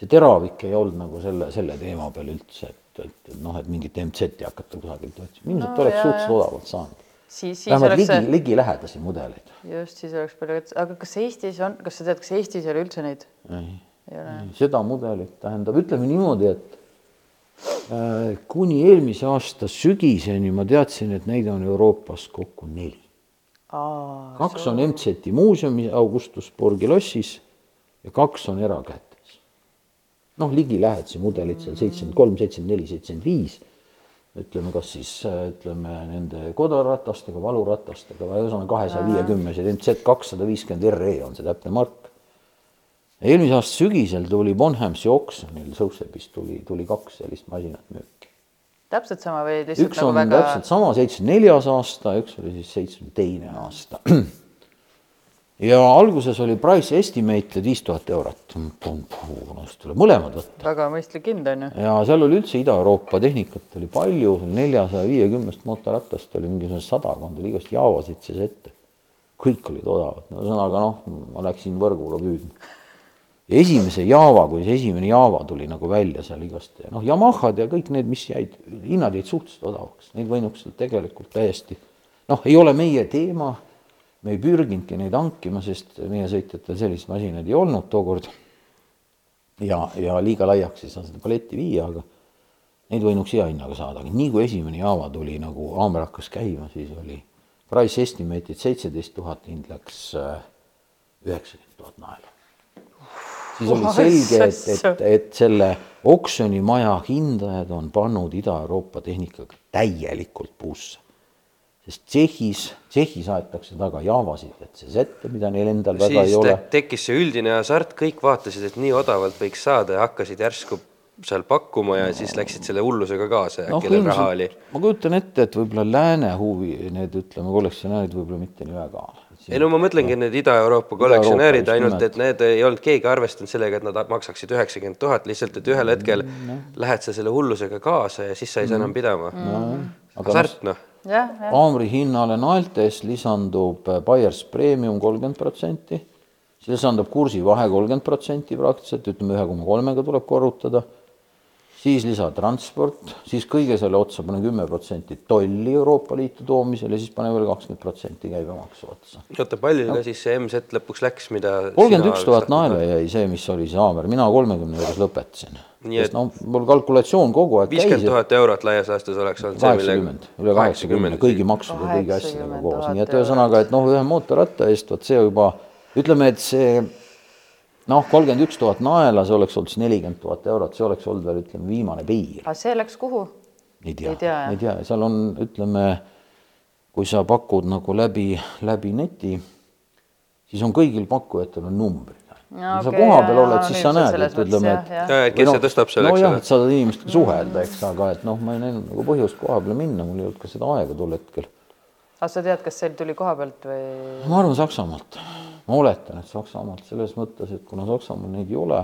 see teravik ei olnud nagu selle, selle teema peal üldse, et, et, et noh, et mingit MZ-i hakata kusagilt otsima, ilmselt no, oleks suhteliselt odavalt saanud siis, siis vähemalt ligi, ligilähedasi mudeleid. just, siis oleks palju, aga kas Eestis on, kas sa tead, kas Eestis ei ole üldse neid? ei, ei, seda mudelit tähendab, ütleme niimoodi, et äh, kuni eelmise aasta sügiseni ma teadsin, et neid on Euroopas kokku neli. kaks on MZ-i muuseumis Augustusburgi lossis ja kaks on erakätes. noh, ligilähedasi mudelid seal seitsekümmend kolm, seitsekümmend neli, seitsekümmend viis ütleme, kas siis ütleme nende kodaratastega, valuratastega või ühesõnaga kahesaja viiekümnesed, MZ kakssada viiskümmend RE on see täpne mark. eelmise aasta sügisel tuli Bonhamsi oksjonil Sotheby's tuli, tuli kaks sellist masinat müüki. täpselt sama või lihtsalt üks nagu on väga täpselt sama, seitsmekümne neljas aasta, üks oli siis seitsmekümne teine aasta. Ja alguses oli price estimated viis tuhat eurot. siis mõlemad võtta. väga mõistlik hind on ju. ja seal oli üldse Ida-Euroopa tehnikat oli palju, neljasaja viiekümnest motorattast oli mingisugune sadakond, oli igast Javasid sees ette. kõik olid odavad, no ühesõnaga noh, ma läksin võrgule püüdma. esimese Java, kui see esimene Java tuli nagu välja seal igast, noh, Yamahad ja kõik need, mis jäid, hinnad jäid suhteliselt odavaks, neid võinuks tegelikult täiesti, noh, ei ole meie teema me ei pürginudki neid hankima, sest meie sõitjatel selliseid masinaid ei olnud tookord. ja, ja liiga laiaks ei saa seda paletti viia, aga neid võinuks hea hinnaga saada, aga nii kui esimene Java tuli nagu haamer hakkas käima, siis oli price estimate'id seitseteist tuhat, hind läks üheksakümmend tuhat naela. siis oli selge, et, et, et selle oksjonimaja hindajad on pannud Ida-Euroopa tehnikaga täielikult puusse sest Tšehhis, Tšehhis aetakse taga Javasid, et see sette, mida neil endal väga ei siis ole te tekkis see üldine hasart, kõik vaatasid, et nii odavalt võiks saada ja hakkasid järsku seal pakkuma ja siis läksid selle hullusega kaasa ja noh, kellel raha oli. ma kujutan ette, et võib-olla lääne huvi, need ütleme, kollektsionäärid võib-olla mitte nii väga. ei no ma mõtlengi, et need Ida-Euroopa kollektsionäärid ainult, et need ei olnud keegi arvestanud sellega, et nad maksaksid üheksakümmend tuhat, lihtsalt et ühel hetkel lähed sa selle hullusega kaasa ja siis sa ei saa enam pidama. hasart noh, jah, jah. Haamri hinnale naeltes lisandub Buyers Premium kolmkümmend protsenti, siis lisandub kursivahe kolmkümmend protsenti praktiliselt, ütleme ühe koma kolmega tuleb korrutada, siis lisatransport, siis kõige selle otsa pane kümme protsenti tolli Euroopa Liitu toomisel ja siis pane veel kakskümmend protsenti käibemaksu otsa. oota, palju ka siis see MZ lõpuks läks, mida kolmkümmend üks tuhat naela jäi see, mis oli see haamer, mina kolmekümne juures lõpetasin. Nii sest noh, mul kalkulatsioon kogu aeg käis, viiskümmend et tuhat eurot laias laastus oleks olnud see, kaheksakümmend, üle kaheksakümne, kõigi maksude, kõigi asjadega 80 koos, 000 nii et ühesõnaga, et noh, ühe mootorratta eest, vot see juba, ütleme, et see noh, kolmkümmend üks tuhat naela, see oleks olnud siis nelikümmend tuhat eurot, see oleks olnud veel, ütleme, viimane piir. aga see läks kuhu? ei tea, ei tea, seal on, ütleme, kui sa pakud nagu läbi, läbi neti, siis on kõigil pakkujatel on numbrid. No kui sa okei, koha jaa, peal jaa, oled, no siis sa näed, et ütleme, et. Ja, kes või see tõstab selle, eks nojah, ole. et saad inimestega suhelda, eks, aga et noh, ma ei näinud nagu põhjust koha peale minna, mul ei olnud ka seda aega tol hetkel. aga sa tead, kas see tuli koha pealt või? ma arvan Saksamaalt, ma oletan, et Saksamaalt selles mõttes, et kuna Saksamaal neid ei ole,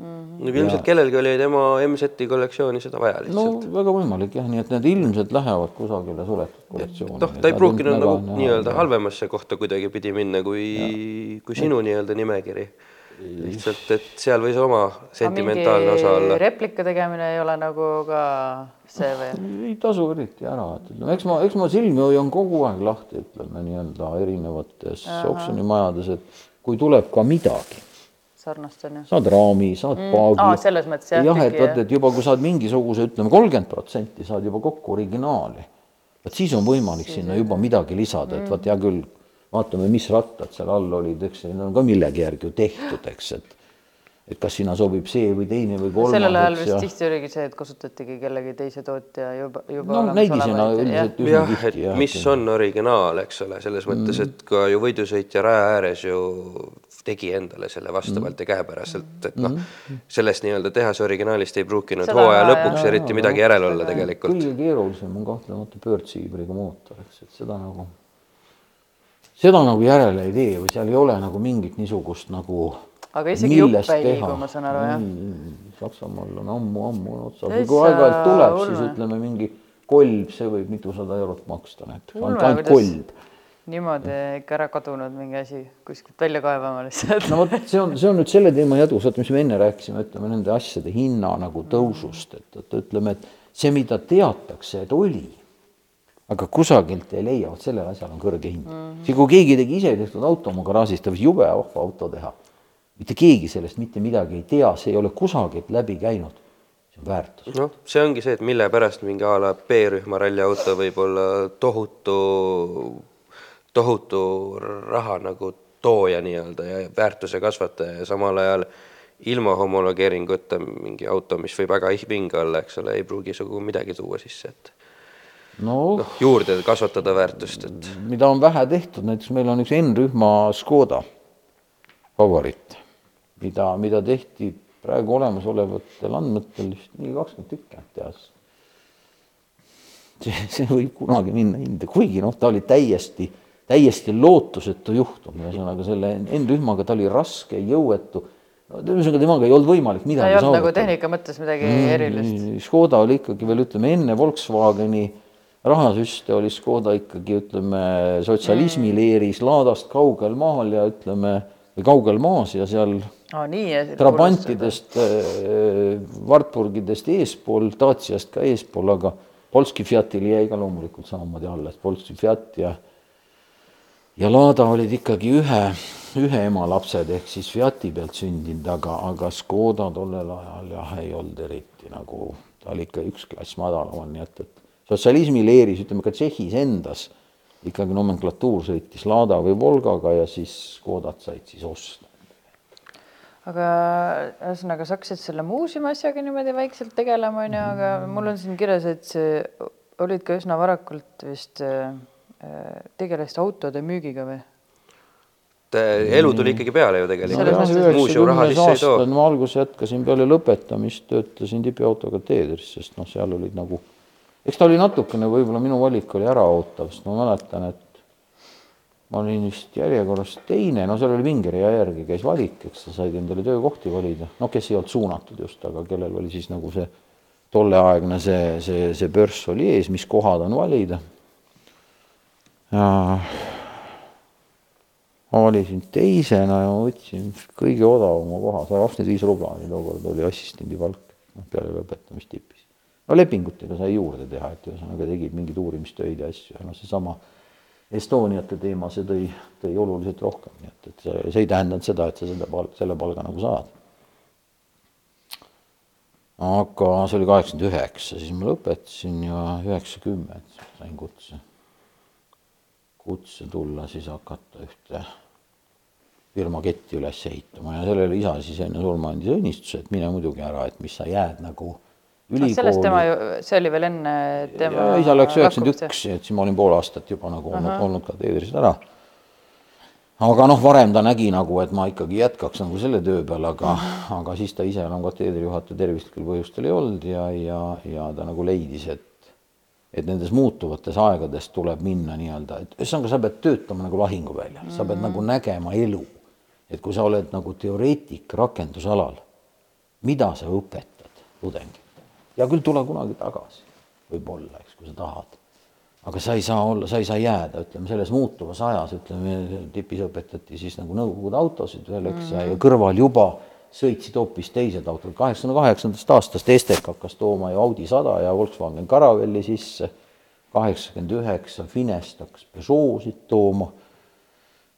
no ilmselt kellelgi oli tema MZ-i kollektsiooni seda vaja no lihtsalt. väga võimalik jah, nii et need ilmselt lähevad kusagile suletud kollektsiooni. noh, ta ei pruukinud nagu nii-öelda halvemasse kohta kuidagipidi minna kui, kui sinu nii-öelda nimekiri. Lihtsalt, et seal võis oma sentimentaalne osa olla. replika tegemine ei ole nagu ka see või? ei tasu eriti ära, et ütleme, eks ma, eks ma silmi hoian kogu aeg lahti, ütleme nii-öelda erinevates oksjonimajades, et kui tuleb ka midagi, sarnast on ju. saad raami, saad paagi. aa, selles mõttes jah, jah, et vot, et juba kui saad mingisuguse, ütleme kolmkümmend protsenti saad juba kokku originaali, vot siis on võimalik sinna juba midagi lisada, et vot hea küll, vaatame, mis rattad seal all olid, eks need on ka millegi järgi ju tehtud, eks, et et kas sinna sobib see või teine või kolmas. sellel ajal vist ja- tihti oligi see, et kasutatigi kellegi teise tootja juba, juba no näidisena üldiselt üsna jah, et tihti jah. mis on originaal, eks ole, selles mõttes, et ka ju võidusõitja raja ääres ju tegi endale selle vastavalt ja käepäraselt, et noh, sellest nii-öelda tehase originaalist ei pruukinud hooaja lõpuks eriti midagi järel olla tegelikult. kõige keerulisem on kahtlemata pöördsiibriga mootor, eks, et seda nagu, seda nagu järele ei tee või seal ei ole nagu mingit niisugust nagu Aga isegi millest jupp ei liigu, ma saan aru, jah? Mm, Saksamaal on ammu-ammu otsas, Täitsa kui aeg-ajalt tuleb, siis ütleme mingi kolb, see võib mitusada eurot maksta näiteks, ainult kolb. niimoodi ikka ära kadunud mingi asi kuskilt välja kaevama lihtsalt. no vot, see on, see on nüüd selle teema jätkus, vaata, mis me enne rääkisime, ütleme nende asjade hinna nagu tõusust, et, et ütleme, et see, mida teatakse, et oli, aga kusagilt ei leia, vot sellel asjal on kõrge hind mm. -hmm. see, kui keegi tegi ise tehtud auto oma garaažis, ta võis jube vahva auto teha. mitte keegi sellest mitte midagi ei tea, see ei ole kusagilt läbi käinud. see on väärtus. noh, see ongi see, et mille pärast mingi a la B-rühma ralliauto võib olla tohutu, tohutu raha nagu tooja nii-öelda ja väärtuse kasvataja ja samal ajal ilma homologeeringuta mingi auto, mis võib väga vinge olla, eks ole, ei pruugi sugugi midagi tuua sisse, et no noh, juurde kasvatada väärtust, et mida on vähe tehtud, näiteks meil on üks N-rühma Škoda favoriit, mida, mida tehti praegu olemasolevatel andmetel vist mingi kakskümmend tükki ainult tehas. see, see võib kunagi minna hinde, kuigi noh, ta oli täiesti, täiesti lootusetu juhtum, ühesõnaga selle N-rühmaga ta oli raske, jõuetu. ühesõnaga temaga ei olnud võimalik ta midagi ei olnud nagu saavutada. tehnika mõttes midagi Mm. erilist. Škoda oli ikkagi veel ütleme enne Volkswageni rahasüste oli Škoda ikkagi ütleme sotsialismi leeris laadast kaugel maal ja ütleme kaugel maas ja seal aa, nii. Trabantidest, Wartburgidest eespool, Daciast ka eespool, aga Polski Fiatile jäi ka loomulikult samamoodi alles, Polski Fiat ja ja Lada olid ikkagi ühe, ühe ema lapsed ehk siis Fiati pealt sündinud, aga, aga Škoda tollel ajal jah, ei olnud eriti nagu, ta oli ikka üks klass madalamal, nii et, et sotsialismi leeris, ütleme ka Tšehhis endas ikkagi nomenklatuur sõitis Lada või Volgaga ja siis Škodat said siis osta. aga ühesõnaga, sa hakkasid selle muuseumi asjaga niimoodi vaikselt tegelema, onju, aga mul on siin kirjas, et see olid ka üsna varakult vist äh, tegelesid autode müügiga või? elu tuli ikkagi peale ju tegelikult ma alguses jätkasin peale lõpetamist, töötasin tipiautoga teedris, sest noh, seal olid nagu, eks ta oli natukene võib-olla minu valik oli äraootav, sest ma mäletan, et ma olin vist järjekorras teine, no seal oli pingerea järgi käis valik, eks sa said endale töökohti valida, no kes ei olnud suunatud just, aga kellel oli siis nagu see tolleaegne see, see, see börs oli ees, mis kohad on valida. ma valisin teisena ja ma võtsin kõige odavama koha, sada kakskümmend viis rubla oli tookord oli assistendi palk, noh peale lõpetamist tipis. No lepingutega sai juurde teha, et ühesõnaga tegid mingeid uurimistöid ja asju ja noh, seesama Estoniate teema, see tõi, tõi oluliselt rohkem, nii et, et see, see ei tähendanud seda, et sa seda palka, selle palga nagu saad. aga see oli kaheksakümmend üheksa, siis ma lõpetasin ja üheksakümmend sain kutse kutse tulla siis hakata ühte firma ketti üles ehitama ja sellele isa siis enne surma andis õnnistuse, et mine muidugi ära, et mis sa jääd nagu sellest tema ülikooli. ju, see oli veel enne tema. isa läks üheksakümmend üks, et siis ma olin pool aastat juba nagu olnud, olnud ka teedris ära. aga noh, varem ta nägi nagu, et ma ikkagi jätkaks nagu selle töö peal, aga, aga siis ta ise enam kateedri juhataja tervislikel põhjustel ei olnud ja, ja, ja ta nagu leidis, et et nendes muutuvates aegades tuleb minna nii-öelda, et ühesõnaga sa pead töötama nagu lahinguväljal mm, -hmm. sa pead nagu nägema elu. et kui sa oled nagu teoreetik rakendusalal, mida sa õpetad tudengitele, hea küll, tule kunagi tagasi, võib-olla, eks, kui sa tahad. aga sa ei saa olla, sa ei saa jääda, ütleme selles muutuvas ajas, ütleme tipis õpetati siis nagu Nõukogude autosid veel, eks mm, -hmm. ja kõrval juba sõitsid hoopis teised autod, kaheksakümne kaheksandast aastast Estek hakkas tooma ju Audi sada ja Volkswagen Caravelli sisse, kaheksakümmend üheksa Finest hakkas Peugeot'sid tooma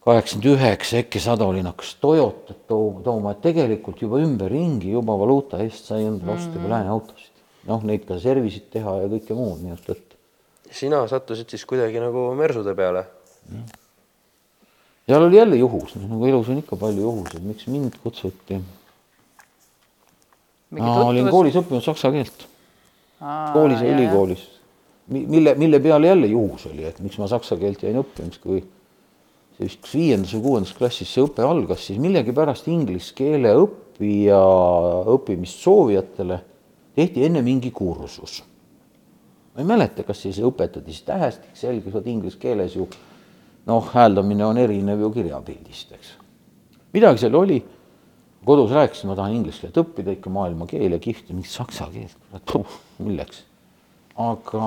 kaheksakümmend üheksa äkki sada olin hakkas Toyotat tooma, tooma, et tegelikult juba ümberringi juba valuuta eest sai endale osta juba lääne autosid. noh, neid ka service'id teha ja kõike muud, nii et, et sina sattusid siis kuidagi nagu mersude peale. seal oli jälle juhus, nagu elus on ikka palju juhuseid, miks mind kutsuti. ma olin koolis õppinud saksa keelt, koolis ja ülikoolis, mille, mille peale jälle juhus oli, et miks ma saksa keelt jäin õppima, kui see vist viiendas või kuuendas klassis see õpe algas, siis millegipärast inglise keele õppija õppimist soovijatele tehti enne mingi kursus. ma ei mäleta, kas siis õpetati siis tähestik selgus, et inglise keeles ju noh, hääldamine on erinev ju kirjapildist, eks. midagi seal oli, kodus rääkisin, ma tahan inglise keelt õppida ikka maailmakeel ja kihvt ja mingit saksa keelt, milleks. aga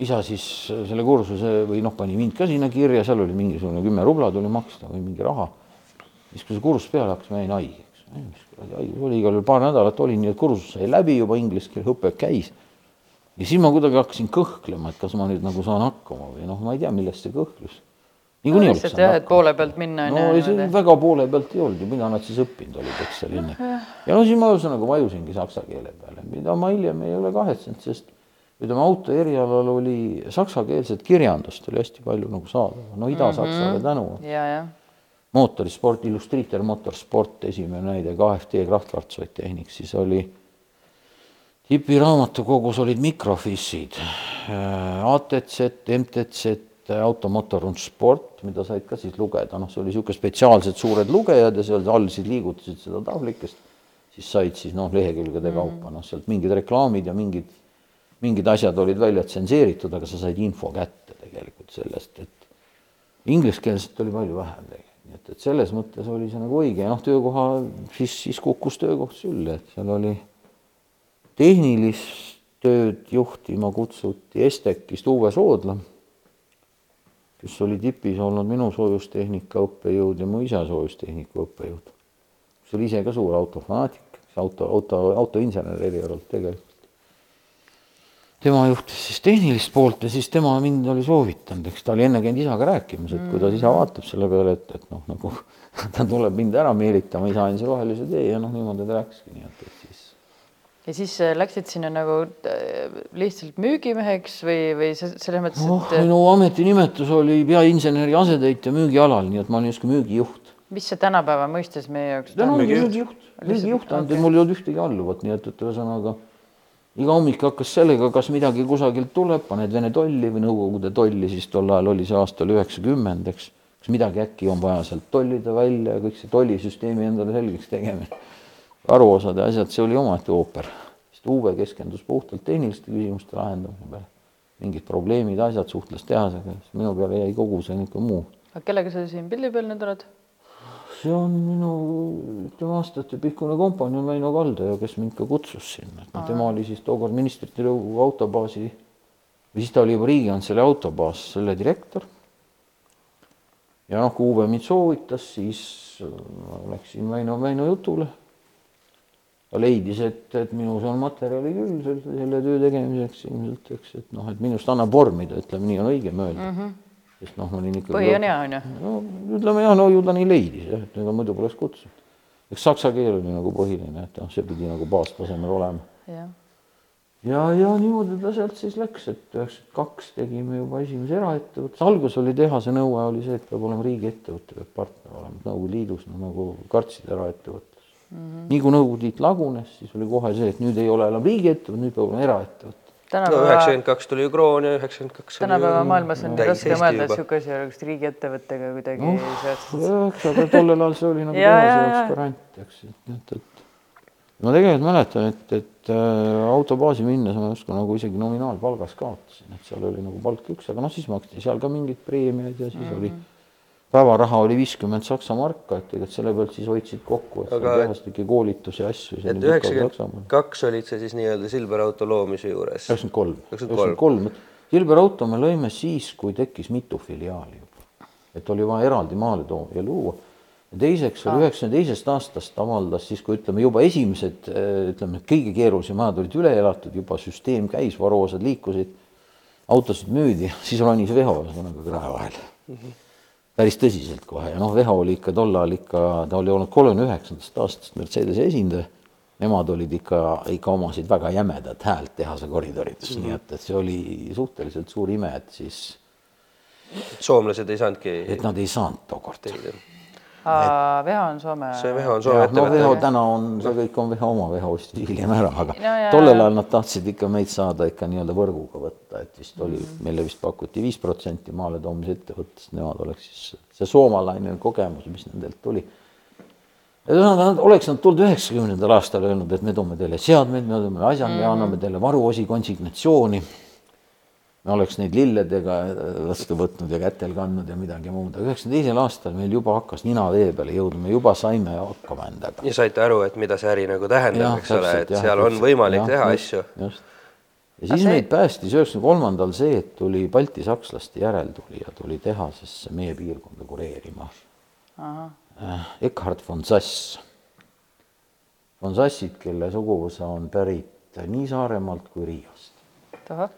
isa siis selle kursuse või noh, pani mind ka sinna kirja, seal oli mingisugune kümme rubla tuli maksta või mingi raha. siis, kui see kursus peale hakkas, ma jäin haigeks. Oli igal juhul paar nädalat olin, nii et kursus sai läbi juba inglise keele õpe käis. ja siis ma kuidagi hakkasin kõhklema, et kas ma nüüd nagu saan hakkama või noh, ma ei tea, millest see kõhklus. niikuinii no, oleks jah, et poole pealt minna no ei, see väga poole pealt ei olnud ju, mida nad siis õppinud olid, eks selline. ja no siis ma ühesõnaga vajusingi saksa keele peale, mida ma hiljem ei ole kahetsenud, sest ütleme, auto erialal oli saksakeelset kirjandust oli hästi palju nagu saada, no Ida-Saksale mm -hmm. tänu. ja, jah. mootorisport, Illustriiter Motorsport, esimene näide, KFD Kraftfahrzeuge Tehnik, siis oli Hipi raamatukogus olid mikrofissid, ATZ, MTZ, Automotor und Sport, mida said ka siis lugeda, noh, see oli niisugune spetsiaalsed suured lugejad ja seal all siis liigutasid seda tahvlikest, siis said siis noh, lehekülgede kaupa, noh, sealt mingid reklaamid ja mingid, mingid asjad olid välja tsenseeritud, aga sa said info kätte tegelikult sellest, et ingliskeelset oli palju vähem tegelikult, et, et selles mõttes oli see nagu õige ja noh, töökoha, siis, siis kukkus töökoht sülle, et seal oli tehnilist tööd juhtima kutsuti Estekist Uwe Soodla, kes oli tipis olnud minu soojustehnika õppejõud ja mu isa soojustehnika õppejõud. kes oli ise ka suur autofanaatik, auto, auto, autoinsener erialalt tegelikult. Tema juhtis siis tehnilist poolt ja siis tema mind oli soovitanud, eks ta oli enne käinud isaga rääkimas, et kuidas isa vaatab selle peale, et, et noh, nagu [LAUGHS] ta tuleb mind ära meelitama, isa andis rohelise tee ja noh, niimoodi ta läkski, nii et, et siis ja siis äh, läksid sinna nagu äh, lihtsalt müügimeheks või, või se- selles mõttes, noh, et minu ametinimetus oli peainseneri asetäitja müügialal, nii et ma olin niisugune müügijuht. mis see tänapäeva mõistes meie jaoks Müügijuht. müügijuht, müügijuht mul ei olnud ühtegi alluvat, nii et, et ühesõnaga iga hommik hakkas sellega, kas midagi kusagilt tuleb, paned Vene tolli või Nõukogude tolli, siis tol ajal oli see aasta oli üheksakümmend, eks. kas midagi äkki on vaja sealt tollida välja ja kõik see tollisüsteemi endale selgeks tegemine. varuosade asjad, see oli omaette ooper. sest Uwe keskendus puhtalt tehniliste küsimuste lahendamise peale. mingid probleemid, asjad suhtles tehasega, siis minu peale jäi kogu see niisugune muu aga kellega sa siin pildi peal nüüd oled? See on minu ütleme aastatepikkune kompanjon Väino Kaldaja, kes mind ka kutsus sinna, et noh, tema oli siis tookord ministrite nõukogu autobaasi või siis ta oli juba Riigikantselei autobaas, selle direktor. ja noh, kui Uwe mind soovitas, siis ma läksin Väino, Väino jutule. ta leidis, et, et minus on materjali küll selle, selle töö tegemiseks ilmselt, eks, et noh, et minust annab vormida, ütleme nii on õigem öelda mm. -hmm. Sest noh, ma olin ikkagi põhi on hea, on ju? no ütleme jah, no ju ta nii leidis jah, et ega muidu poleks kutsunud. eks saksa keel oli nagu põhiline, et noh, see pidi nagu baastasemel olema. jah. ja, ja niimoodi ta sealt siis läks, et üheksakümmend kaks tegime juba esimese eraettevõtte, algus oli tehase nõue oli see, et peab olema riigiettevõte, peab partner olema, Nõukogude Liidus no, nagu kartsid eraettevõttes mm. -hmm. nii kui Nõukogude Liit lagunes, siis oli kohe see, et nüüd ei ole enam riigiettevõte, nüüd peab olema eraettevõte. Tänapäeva üheksakümmend kaks tuli ju kroon ja üheksakümmend kaks tänapäeva maailmas on raske mõelda, et niisugune asi oleks riigiettevõttega kuidagi noh, seotud. aga tollel ajal see oli nagu [LAUGHS] tehase ja, jaoks ja. garant, eks, et, et, et ma tegelikult mäletan, et, et äh, autobaasi minnes ma justkui nagu isegi nominaalpalgas kaotasin, et seal oli nagu palk üks, aga noh, siis maksti seal ka mingeid preemiaid ja siis mm -hmm. oli päevaraha oli viiskümmend saksa marka, et tegelikult selle pealt siis hoidsid kokku, et Aga- seal tehas tegi koolitusi ja asju. et üheksakümmend kaks olid sa siis nii-öelda Silver auto loomise juures. üheksakümmend kolm, üheksakümmend kolm. Silver Auto me lõime siis, kui tekkis mitu filiaali juba, et oli vaja eraldi maale tooma ja luua. ja teiseks oli üheksakümne teisest aastast avaldas siis, kui ütleme juba esimesed, ütleme, kõige keerulisem ajad olid üle elatud, juba süsteem käis, varuosad liikusid, autosid müüdi, [LAUGHS] siis ronis Veho ühesõnaga krae vahele päris tõsiselt kohe ja noh, Veho oli ikka tol ajal ikka, ta oli olnud kolmekümne üheksandast aastast Mercedese esindaja. Nemad olid ikka, ikka omasid väga jämedat häält tehase koridorides mm, -hmm. nii et, et see oli suhteliselt suur ime, et siis, soomlased ei saanudki et nad ei saanud tookord. Teida. Veho on Soome. see Veho on Soome jah, no Veho ettevõte. täna on, see kõik on Veho oma, Veho ostis hiljem ära, aga Ja, ja, tollel ja. ajal nad tahtsid ikka meid saada ikka nii-öelda võrguga võtta, et vist oli, meile vist pakuti viis protsenti maaletoomise ettevõttest, nemad oleks siis see soomalaine kogemus, mis nendelt tuli. ja ühesõnaga, nad oleks nad tulnud üheksakümnendal aastal öelnud, et me toome teile seadmeid, me toome asjad, me anname teile varuosi, konsignatsiooni. Me oleks neid lilledega vastu võtnud ja kätel kandnud ja midagi muud, aga üheksakümne teisel aastal meil juba hakkas nina vee peale jõudma, me juba saime hakkama endaga. ja saite aru, et mida see äri nagu tähendab, eks ole, et seal on võimalik teha asju. just. ja siis meid päästis üheksakümne kolmandal see, et tuli baltisakslaste järeltulija tuli tehasesse meie piirkonda kureerima. Äh, Eckhard von Sass. von Sassid, kelle suguvõsa on pärit nii Saaremaalt kui Riiast. ahah,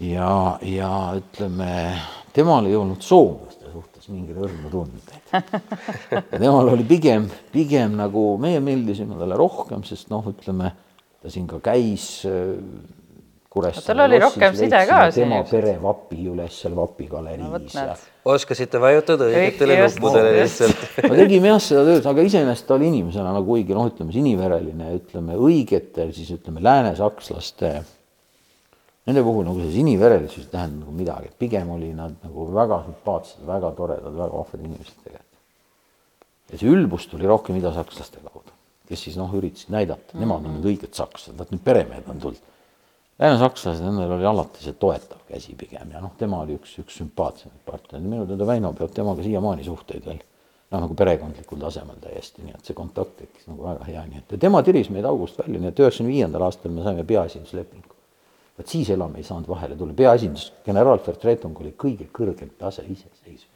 ja, ja ütleme, temal ei olnud soomlaste suhtes mingeid õrnu tundeid. ja temal oli pigem, pigem nagu meie meeldisime talle rohkem, sest noh, ütleme, ta siin ka käis, Kuressaare tal oli rohkem side ka tema ilmselt. perevapi üles seal vapigaleriis vot ja näed. oskasite vajutada õigetele nuppudele lihtsalt [LAUGHS] me tegime jah seda tööd, aga iseenesest ta oli inimesena nagu kuigi noh, ütleme sinivereline, ütleme õigete siis ütleme läänesakslaste, nende puhul nagu see siniverelisus ei tähenda nagu midagi, pigem oli nad nagu väga sümpaatsed, väga toredad, väga vahvad inimesed tegelikult. ja see ülbus tuli rohkem idasakslaste kaudu, kes siis noh, üritasid näidata, nemad on nüüd õiged sakslased, vaat nüüd peremehed on tulnud. läänesakslased, nendel oli alati see toetav käsi pigem ja noh, tema oli üks, üks sümpaatsemaid partnereid, minu teada Väino peab temaga siiamaani suhteid veel noh, nagu perekondlikul tasemel täiesti, nii et see kontakt tekkis nagu väga hea, nii et ja tema tiris meid august välja, nii et üheksakümne viiendal aastal me saime peaesinduslepingu. Vot siis enam ei saanud vahele tulla, peaesindus, generaalvertretung oli kõige kõrgem tase iseseisvus.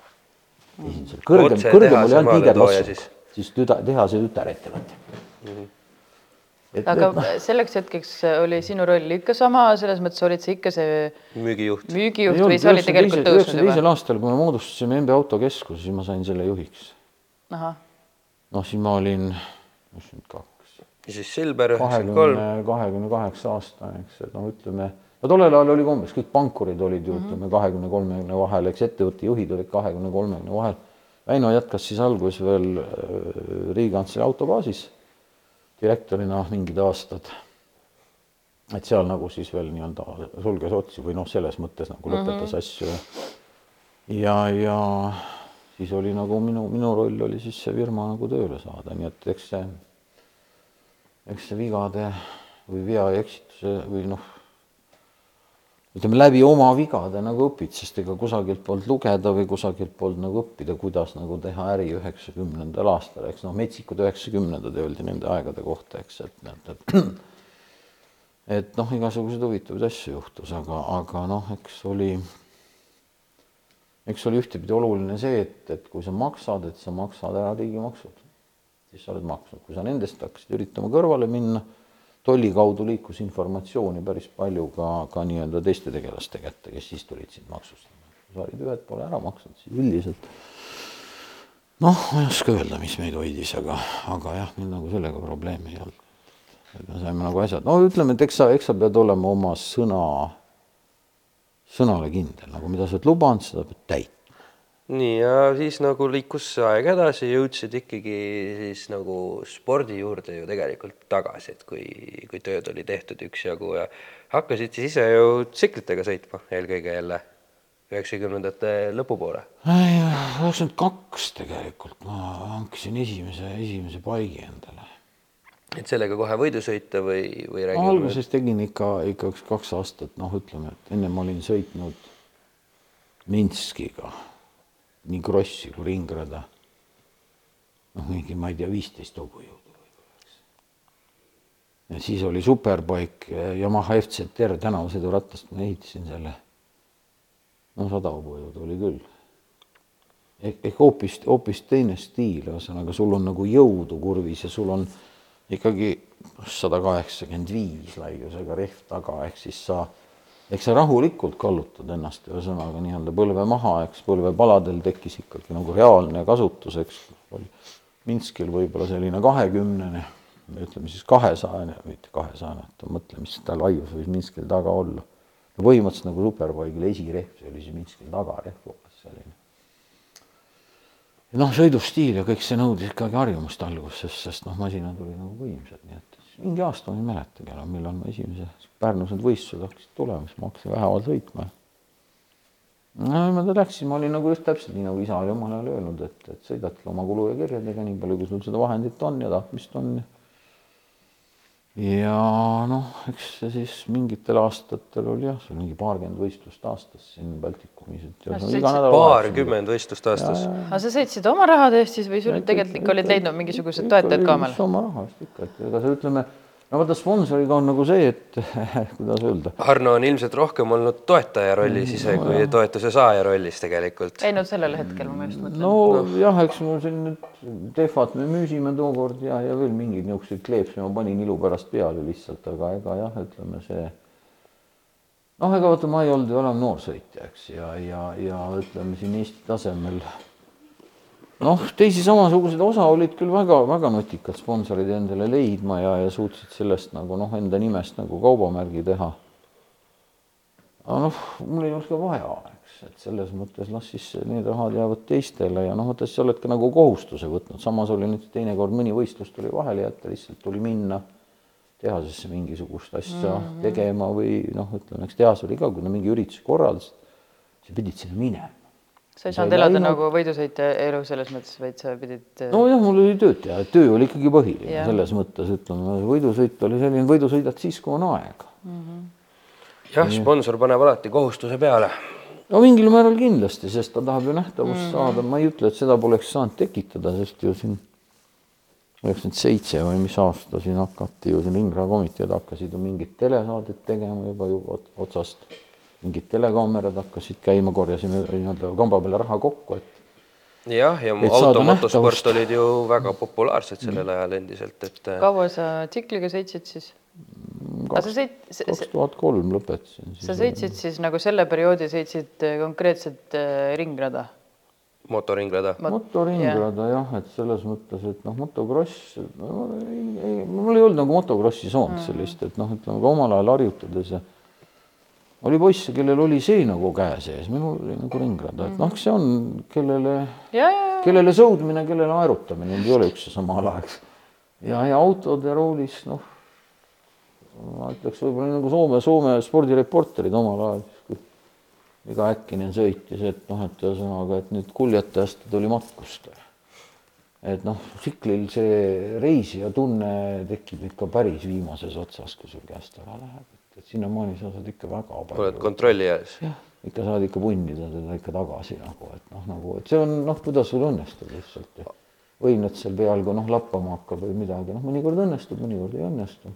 esindusel, kõrgem, kõrgem oli ainult maaletooja Niederlassung siis. tüda, tehase tütarettevõte. et, aga et noh, selleks hetkeks oli sinu roll ikka sama, selles mõttes olid sa ikka see müügijuht müügijuht või see oli tegelikult tõusnud üheksakümne juba? teisel aastal, kui me moodustasime MB Autokeskuse, siis ma sain selle juhiks. noh, siis ma olin, issand kaks, ja siis Silber üheksakümmend kahekümne, kaheksa aastane, eks, et noh, ütleme, no tollel ajal oli kombeks, kõik pankurid olid ju ütleme kahekümne, kolmekümne vahel, eks ettevõtte juhid olid kahekümne, kolmekümne vahel. Väino jätkas siis alguses veel äh, Riigikantselei autobaasis direktorina mingid aastad. et seal nagu siis veel nii-öelda sulges otsi või noh, selles mõttes nagu lõpetas mm -hmm. asju. ja, ja siis oli nagu minu, minu roll oli siis see firma nagu tööle saada, nii et eks see eks see vigade või vea ja eksituse või noh, ütleme läbi oma vigade nagu õpid, sest ega kusagilt poolt lugeda või kusagilt poolt nagu õppida, kuidas nagu teha äri üheksakümnendal aastal, eks noh, metsikud üheksakümnendad öeldi nende aegade kohta, eks, et näed, et [CLEARS THROAT] et noh, igasuguseid huvitavaid asju juhtus, aga, aga noh, eks oli, eks oli ühtepidi oluline see, et, et kui sa maksad, et sa maksad ära riigimaksud siis sa oled maksnud, kui sa nendest hakkasid üritama kõrvale minna, tolli kaudu liikus informatsiooni päris palju ka, ka nii-öelda teiste tegelaste kätte, kes siis tulid sind maksustama. kui sa olid ühed poole ära maksnud, siis üldiselt noh, ma ei oska öelda, mis meid hoidis, aga, aga jah, meil nagu sellega probleemi ei olnud. et me saime nagu asjad, no ütleme, et eks sa, eks sa pead olema oma sõna, sõnale kindel, nagu mida sa oled lubanud, seda pead täitma nii ja siis nagu liikus aeg edasi, jõudsid ikkagi siis nagu spordi juurde ju tegelikult tagasi, et kui, kui tööd oli tehtud üksjagu ja hakkasid siis ise ju tsiklitega sõitma eelkõige jälle üheksakümnendate lõpupoole. üheksakümmend kaks tegelikult ma hankisin esimese, esimese paigi endale. et sellega kohe võidu sõita või, või räägime alguses tegin ikka, ikka üks kaks aastat, noh, ütleme, et enne ma olin sõitnud Minskiga nii krossi kui ringrada. noh, mingi, ma ei tea, viisteist hobujõudu võib-olla, eks. ja siis oli superbike Yamaha FZR tänavasõiduratast, ma ehitasin selle. no sada hobujõudu oli küll. ehk, ehk hoopis, hoopis teine stiil, ühesõnaga sul on nagu jõudu kurvis ja sul on ikkagi sada kaheksakümmend viis laiusega rehv taga, ehk siis sa eks sa rahulikult kallutad ennast, ühesõnaga nii-öelda põlve maha, eks põlvepaladel tekkis ikkagi nagu reaalne kasutus, eks. Minskil võib-olla selline kahekümnene, ütleme siis kahesajane, mitte kahesajane, et mõtle, mis ta laius võis Minskil taga olla. no põhimõtteliselt nagu superbike'il esirehv, see oli siis Minskil tagarehv umbes selline. noh, sõidustiil ja kõik see nõudis ikkagi harjumust alguses, sest noh, masinad olid nagu võimsad, nii et mingi aasta ma ei mäletagi enam, millal ma esimese Pärnus need võistlused hakkasid tulema, siis ma hakkasin vähehaaval sõitma. no niimoodi läksin, ma olin nagu just täpselt nii, nagu isa oli omal ajal öelnud, et, et sõidadki oma kulu ja kirjadega nii palju, kui sul seda vahendit on ja tahtmist on. ja noh, eks see siis mingitel aastatel oli jah, see oli mingi paarkümmend võistlust aastas siin Baltikumis, et ja sõitsid nädal paarkümmend võistlust aastas. aga sa sõitsid oma rahade eest siis või sul tegelikult ikka olid leidnud mingisugused toetajad ka omale? oma raha eest ikka, et ega see ütleme, no vaata sponsoriga on nagu see, et [LAUGHS] kuidas öelda, Arno on ilmselt rohkem olnud toetaja rollis ise kui toetuse saaja rollis tegelikult. ei no sellel hetkel ma just mõtlen. No jah, eks mul siin nüüd Tehvat me müüsime tookord ja, ja veel mingeid niisuguseid kleepsi ma panin ilu pärast peale lihtsalt, aga ega jah, ütleme see noh, ega vaata, ma ei olnud ju enam noorsõitja, eks, ja, ja, ja ütleme siin Eesti tasemel noh, teisi samasuguseid osa olid küll väga-väga nutikad sponsorid endale leidma ja, ja suutsid sellest nagu noh, enda nimest nagu kaubamärgi teha. aga noh, mul ei olnud ka vaja, eks, et selles mõttes las siis need rahad jäävad teistele ja noh, vaata siis sa oled ka nagu kohustuse võtnud, samas oli nüüd teinekord mõni võistlus tuli vahele jätta, lihtsalt tuli minna tehasesse mingisugust asja mm -hmm. tegema või noh, ütleme, eks tehas oli ka, kui nad mingi ürituse korraldasid, sa pidid sinna minema. Sa ei saanud elada läinud... nagu võidusõitja elu selles mõttes, vaid sa pidid. nojah, mul oli tööd teha, töö oli ikkagi põhiline yeah. selles mõttes, ütleme, võidusõit oli selline, võidu sõidad siis, kui on aega mm. -hmm jah, sponsor paneb alati kohustuse peale. no mingil määral kindlasti, sest ta tahab ju nähtavust mm -hmm. saada, ma ei ütle, et seda poleks saanud tekitada, sest ju siin üheksakümmend seitse või mis aasta siin hakati ju siin Ringra komiteed hakkasid ju mingit telesaadet tegema juba ju otsast. Mingid telekaamerad hakkasid käima, korjasime nii-öelda kamba peale raha kokku, et. jah, ja, ja automotosport olid ju väga populaarsed sellel ajal endiselt, et. kaua sa tsikliga sõitsid siis? kaks tuhat kolm lõpetasin. sa sõitsid siis nagu selle perioodi sõitsid äh, konkreetselt äh, ringrada? motoringrada Mot? motoringrada jah, et selles mõttes, et noh, motokross no,, mul ei olnud nagu motokrossi saanud mm. sellist, et noh, ütleme ka omal ajal harjutades ja oli poisse, kellel oli see nagu käe sees, minul oli nagu ringrada, et noh, see on, kellele, kellele sõudmine, kellele aerutamine, need ei ole üks ja sama ala, eks. ja, ja autode roolis, noh ma ütleks võib-olla nagu Soome, Soome spordireporterid omal ajal, iga Häkkinen sõitis, et noh, et ühesõnaga, et nüüd kuljetajast tuli matkustaja. et noh, tsiklil see reisija tunne tekib ikka päris viimases otsas, kui sul käest ära läheb, et, sinnamaani sa saad ikka väga palju. oled kontrolli alles? jah, ikka saad ikka punnida teda ikka tagasi nagu, et noh, nagu, et see on noh, kuidas sul õnnestub lihtsalt. võimed seal peal, kui noh, lappama hakkab või midagi, noh, mõnikord õnnestub, mõnikord ei õnnestu,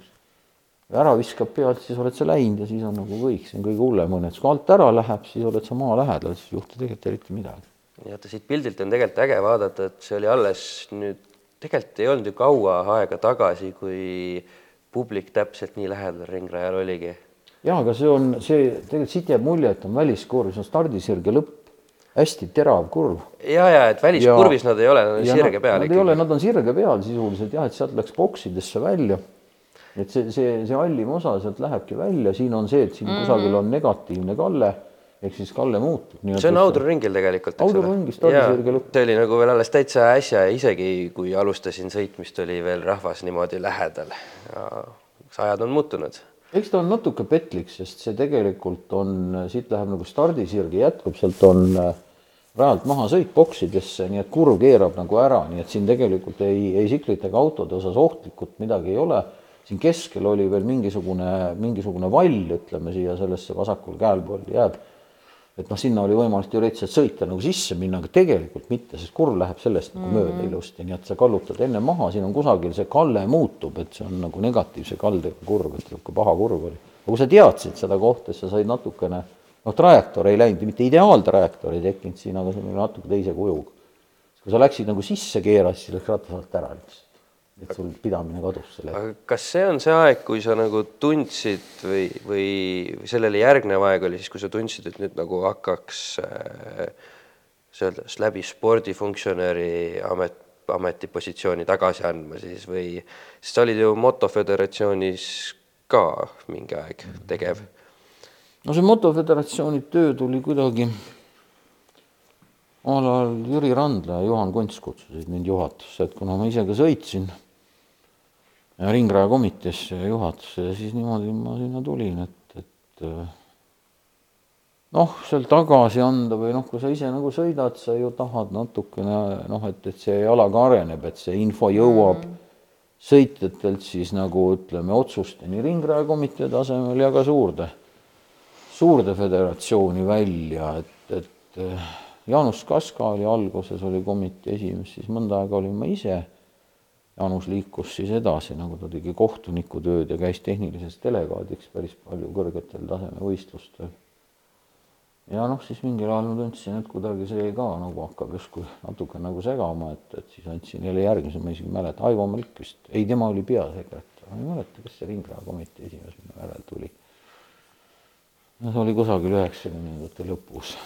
ära viskab pealt, siis oled sa läinud ja siis on nagu kõik, see on kõige hullem õnnetus, kui alt ära läheb, siis oled sa maa lähedal, siis ei juhtu tegelikult eriti midagi. ja vaata siit pildilt on tegelikult äge vaadata, et see oli alles nüüd, tegelikult ei olnud ju kaua aega tagasi, kui publik täpselt nii lähedal ringrajal oligi. ja aga see on see, tegelikult siit jääb mulje, et on väliskurv, see on stardisirge lõpp, hästi terav kurv. ja, ja et väliskurvis ja, nad ei ole, nad on sirge peal. Nad ei ole, nad on sirge peal sisuliselt jah, et sealt läks boksidesse välja et see, see, see hallim osa sealt lähebki välja, siin on see, et siin mm -hmm. kusagil on negatiivne kalle ehk siis kalle muutub. see on audruringil tegelikult. audruringis taldisirge lõpp. see oli nagu veel alles täitsa äsja ja isegi kui alustasin sõitmist, oli veel rahvas niimoodi lähedal. ajad on muutunud. eks ta on natuke petlik, sest see tegelikult on, siit läheb nagu stardisirge jätkub, sealt on äh, rajalt maha sõit boksidesse, nii et kurv keerab nagu ära, nii et siin tegelikult ei, ei tsiklit ega autode osas ohtlikult midagi ei ole siin keskel oli veel mingisugune, mingisugune vall, ütleme siia sellesse vasakul käel pool jääb. Et noh, sinna oli võimalik teoreetiliselt sõita nagu sisse minna, aga tegelikult mitte, sest kurv läheb sellest nagu mm -hmm. mööda ilusti, nii et sa kallutad enne maha, siin on kusagil see kalle muutub, et see on nagu negatiivse kaldega kurv, et niisugune paha kurv oli. aga kui sa teadsid seda kohta, siis sa said natukene, noh, trajektoor ei läinud, mitte ideaaltrajektoor ei tekkinud siin, aga see oli natuke teise kujuga. kui sa läksid nagu sisse keerasid, siis läks ratas alt ära lihtsalt et sul pidamine kadus selle. aga kas see on see aeg, kui sa nagu tundsid või, või sellele järgnev aeg oli siis, kui sa tundsid, et nüüd nagu hakkaks äh, selles läbi spordifunktsionäri amet, ametipositsiooni tagasi andma siis või, sest sa olid ju motoföderatsioonis ka mingi aeg tegev. no see motoföderatsiooni töö tuli kuidagi omal ajal Jüri Randla ja Juhan Kunts kutsusid mind juhatusse, et kuna ma ise ka sõitsin ringraja komiteesse ja juhatusse ja siis niimoodi ma sinna tulin, et, et äh, noh, seal tagasi anda või noh, kui sa ise nagu sõidad, sa ju tahad natukene noh, et, et see jala ka areneb, et see info jõuab mm. sõitjatelt siis nagu ütleme otsusteni ringraja komitee tasemel ja ka suurde, suurde föderatsiooni välja, et, et äh, Jaanus Kaska oli alguses, oli komitee esimees, siis mõnda aega olin ma ise Jaanus liikus siis edasi, nagu ta tegi kohtunikutööd ja käis tehnilises delegaadiks päris palju kõrgetel tasemevõistlustel. ja noh, siis mingil ajal ma tundsin, et kuidagi see ka nagu hakkab justkui natuke nagu segama, et, et siis andsin jälle järgmise, ma isegi ei mäleta, Aivo Malk vist, ei, tema oli peasekretär, ma ei mäleta, kes see Ringraha komitee esimees minu järel tuli. no see oli kusagil üheksakümnendate lõpus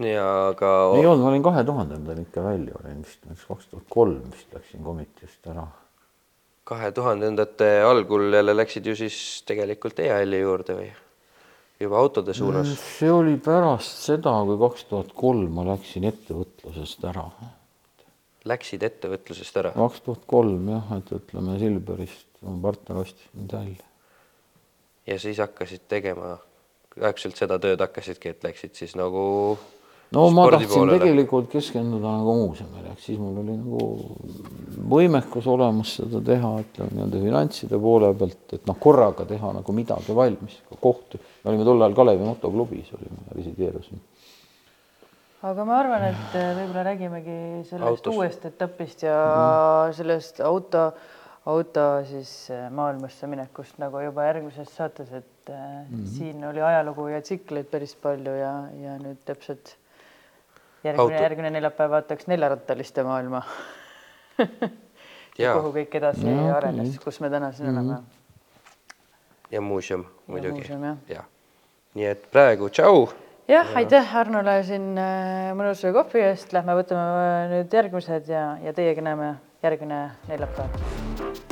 ja aga. ei olnud, ma olin kahe tuhandendal ikka välja, olin vist kaks tuhat kolm vist läksin komiteest ära. kahe tuhandendate algul jälle läksid ju siis tegelikult EAL-i juurde või? juba autode suunas mm.? see oli pärast seda, kui kaks tuhat kolm ma läksin ettevõtlusest ära. Läksid ettevõtlusest ära? kaks tuhat kolm jah, et ütleme Silverist, mu partner ostis mind välja. ja siis hakkasid tegema, täpselt seda tööd hakkasidki, et läksid siis nagu no ma tahtsin poolele. tegelikult keskenduda nagu muuseumile, ehk siis mul oli nagu võimekus olemas seda teha, ütleme nii-öelda finantside poole pealt, et noh, korraga teha nagu midagi valmis, kohtu. me olime tol ajal Kalevi motoklubis olime, resideerusime. aga ma arvan, et äh, võib-olla räägimegi sellest Autos. uuest etapist ja mm. sellest auto, auto siis äh, maailmasse minekust nagu juba järgmises saates, et mm -hmm. siin oli ajalugu ja tsikleid päris palju ja, ja nüüd täpselt järgmine, järgmine neljapäev vaataks neljarattaliste maailma ja [LAUGHS] kuhu kõik edasi no, arenes, kus me täna siin mm -hmm. oleme. ja muuseum muidugi. ja, ja., nii et praegu tšau. jah ja., aitäh Arnole siin äh, mõnusa kohvi eest, lähme võtame äh, nüüd järgmised ja, ja teiega näeme järgmine neljapäev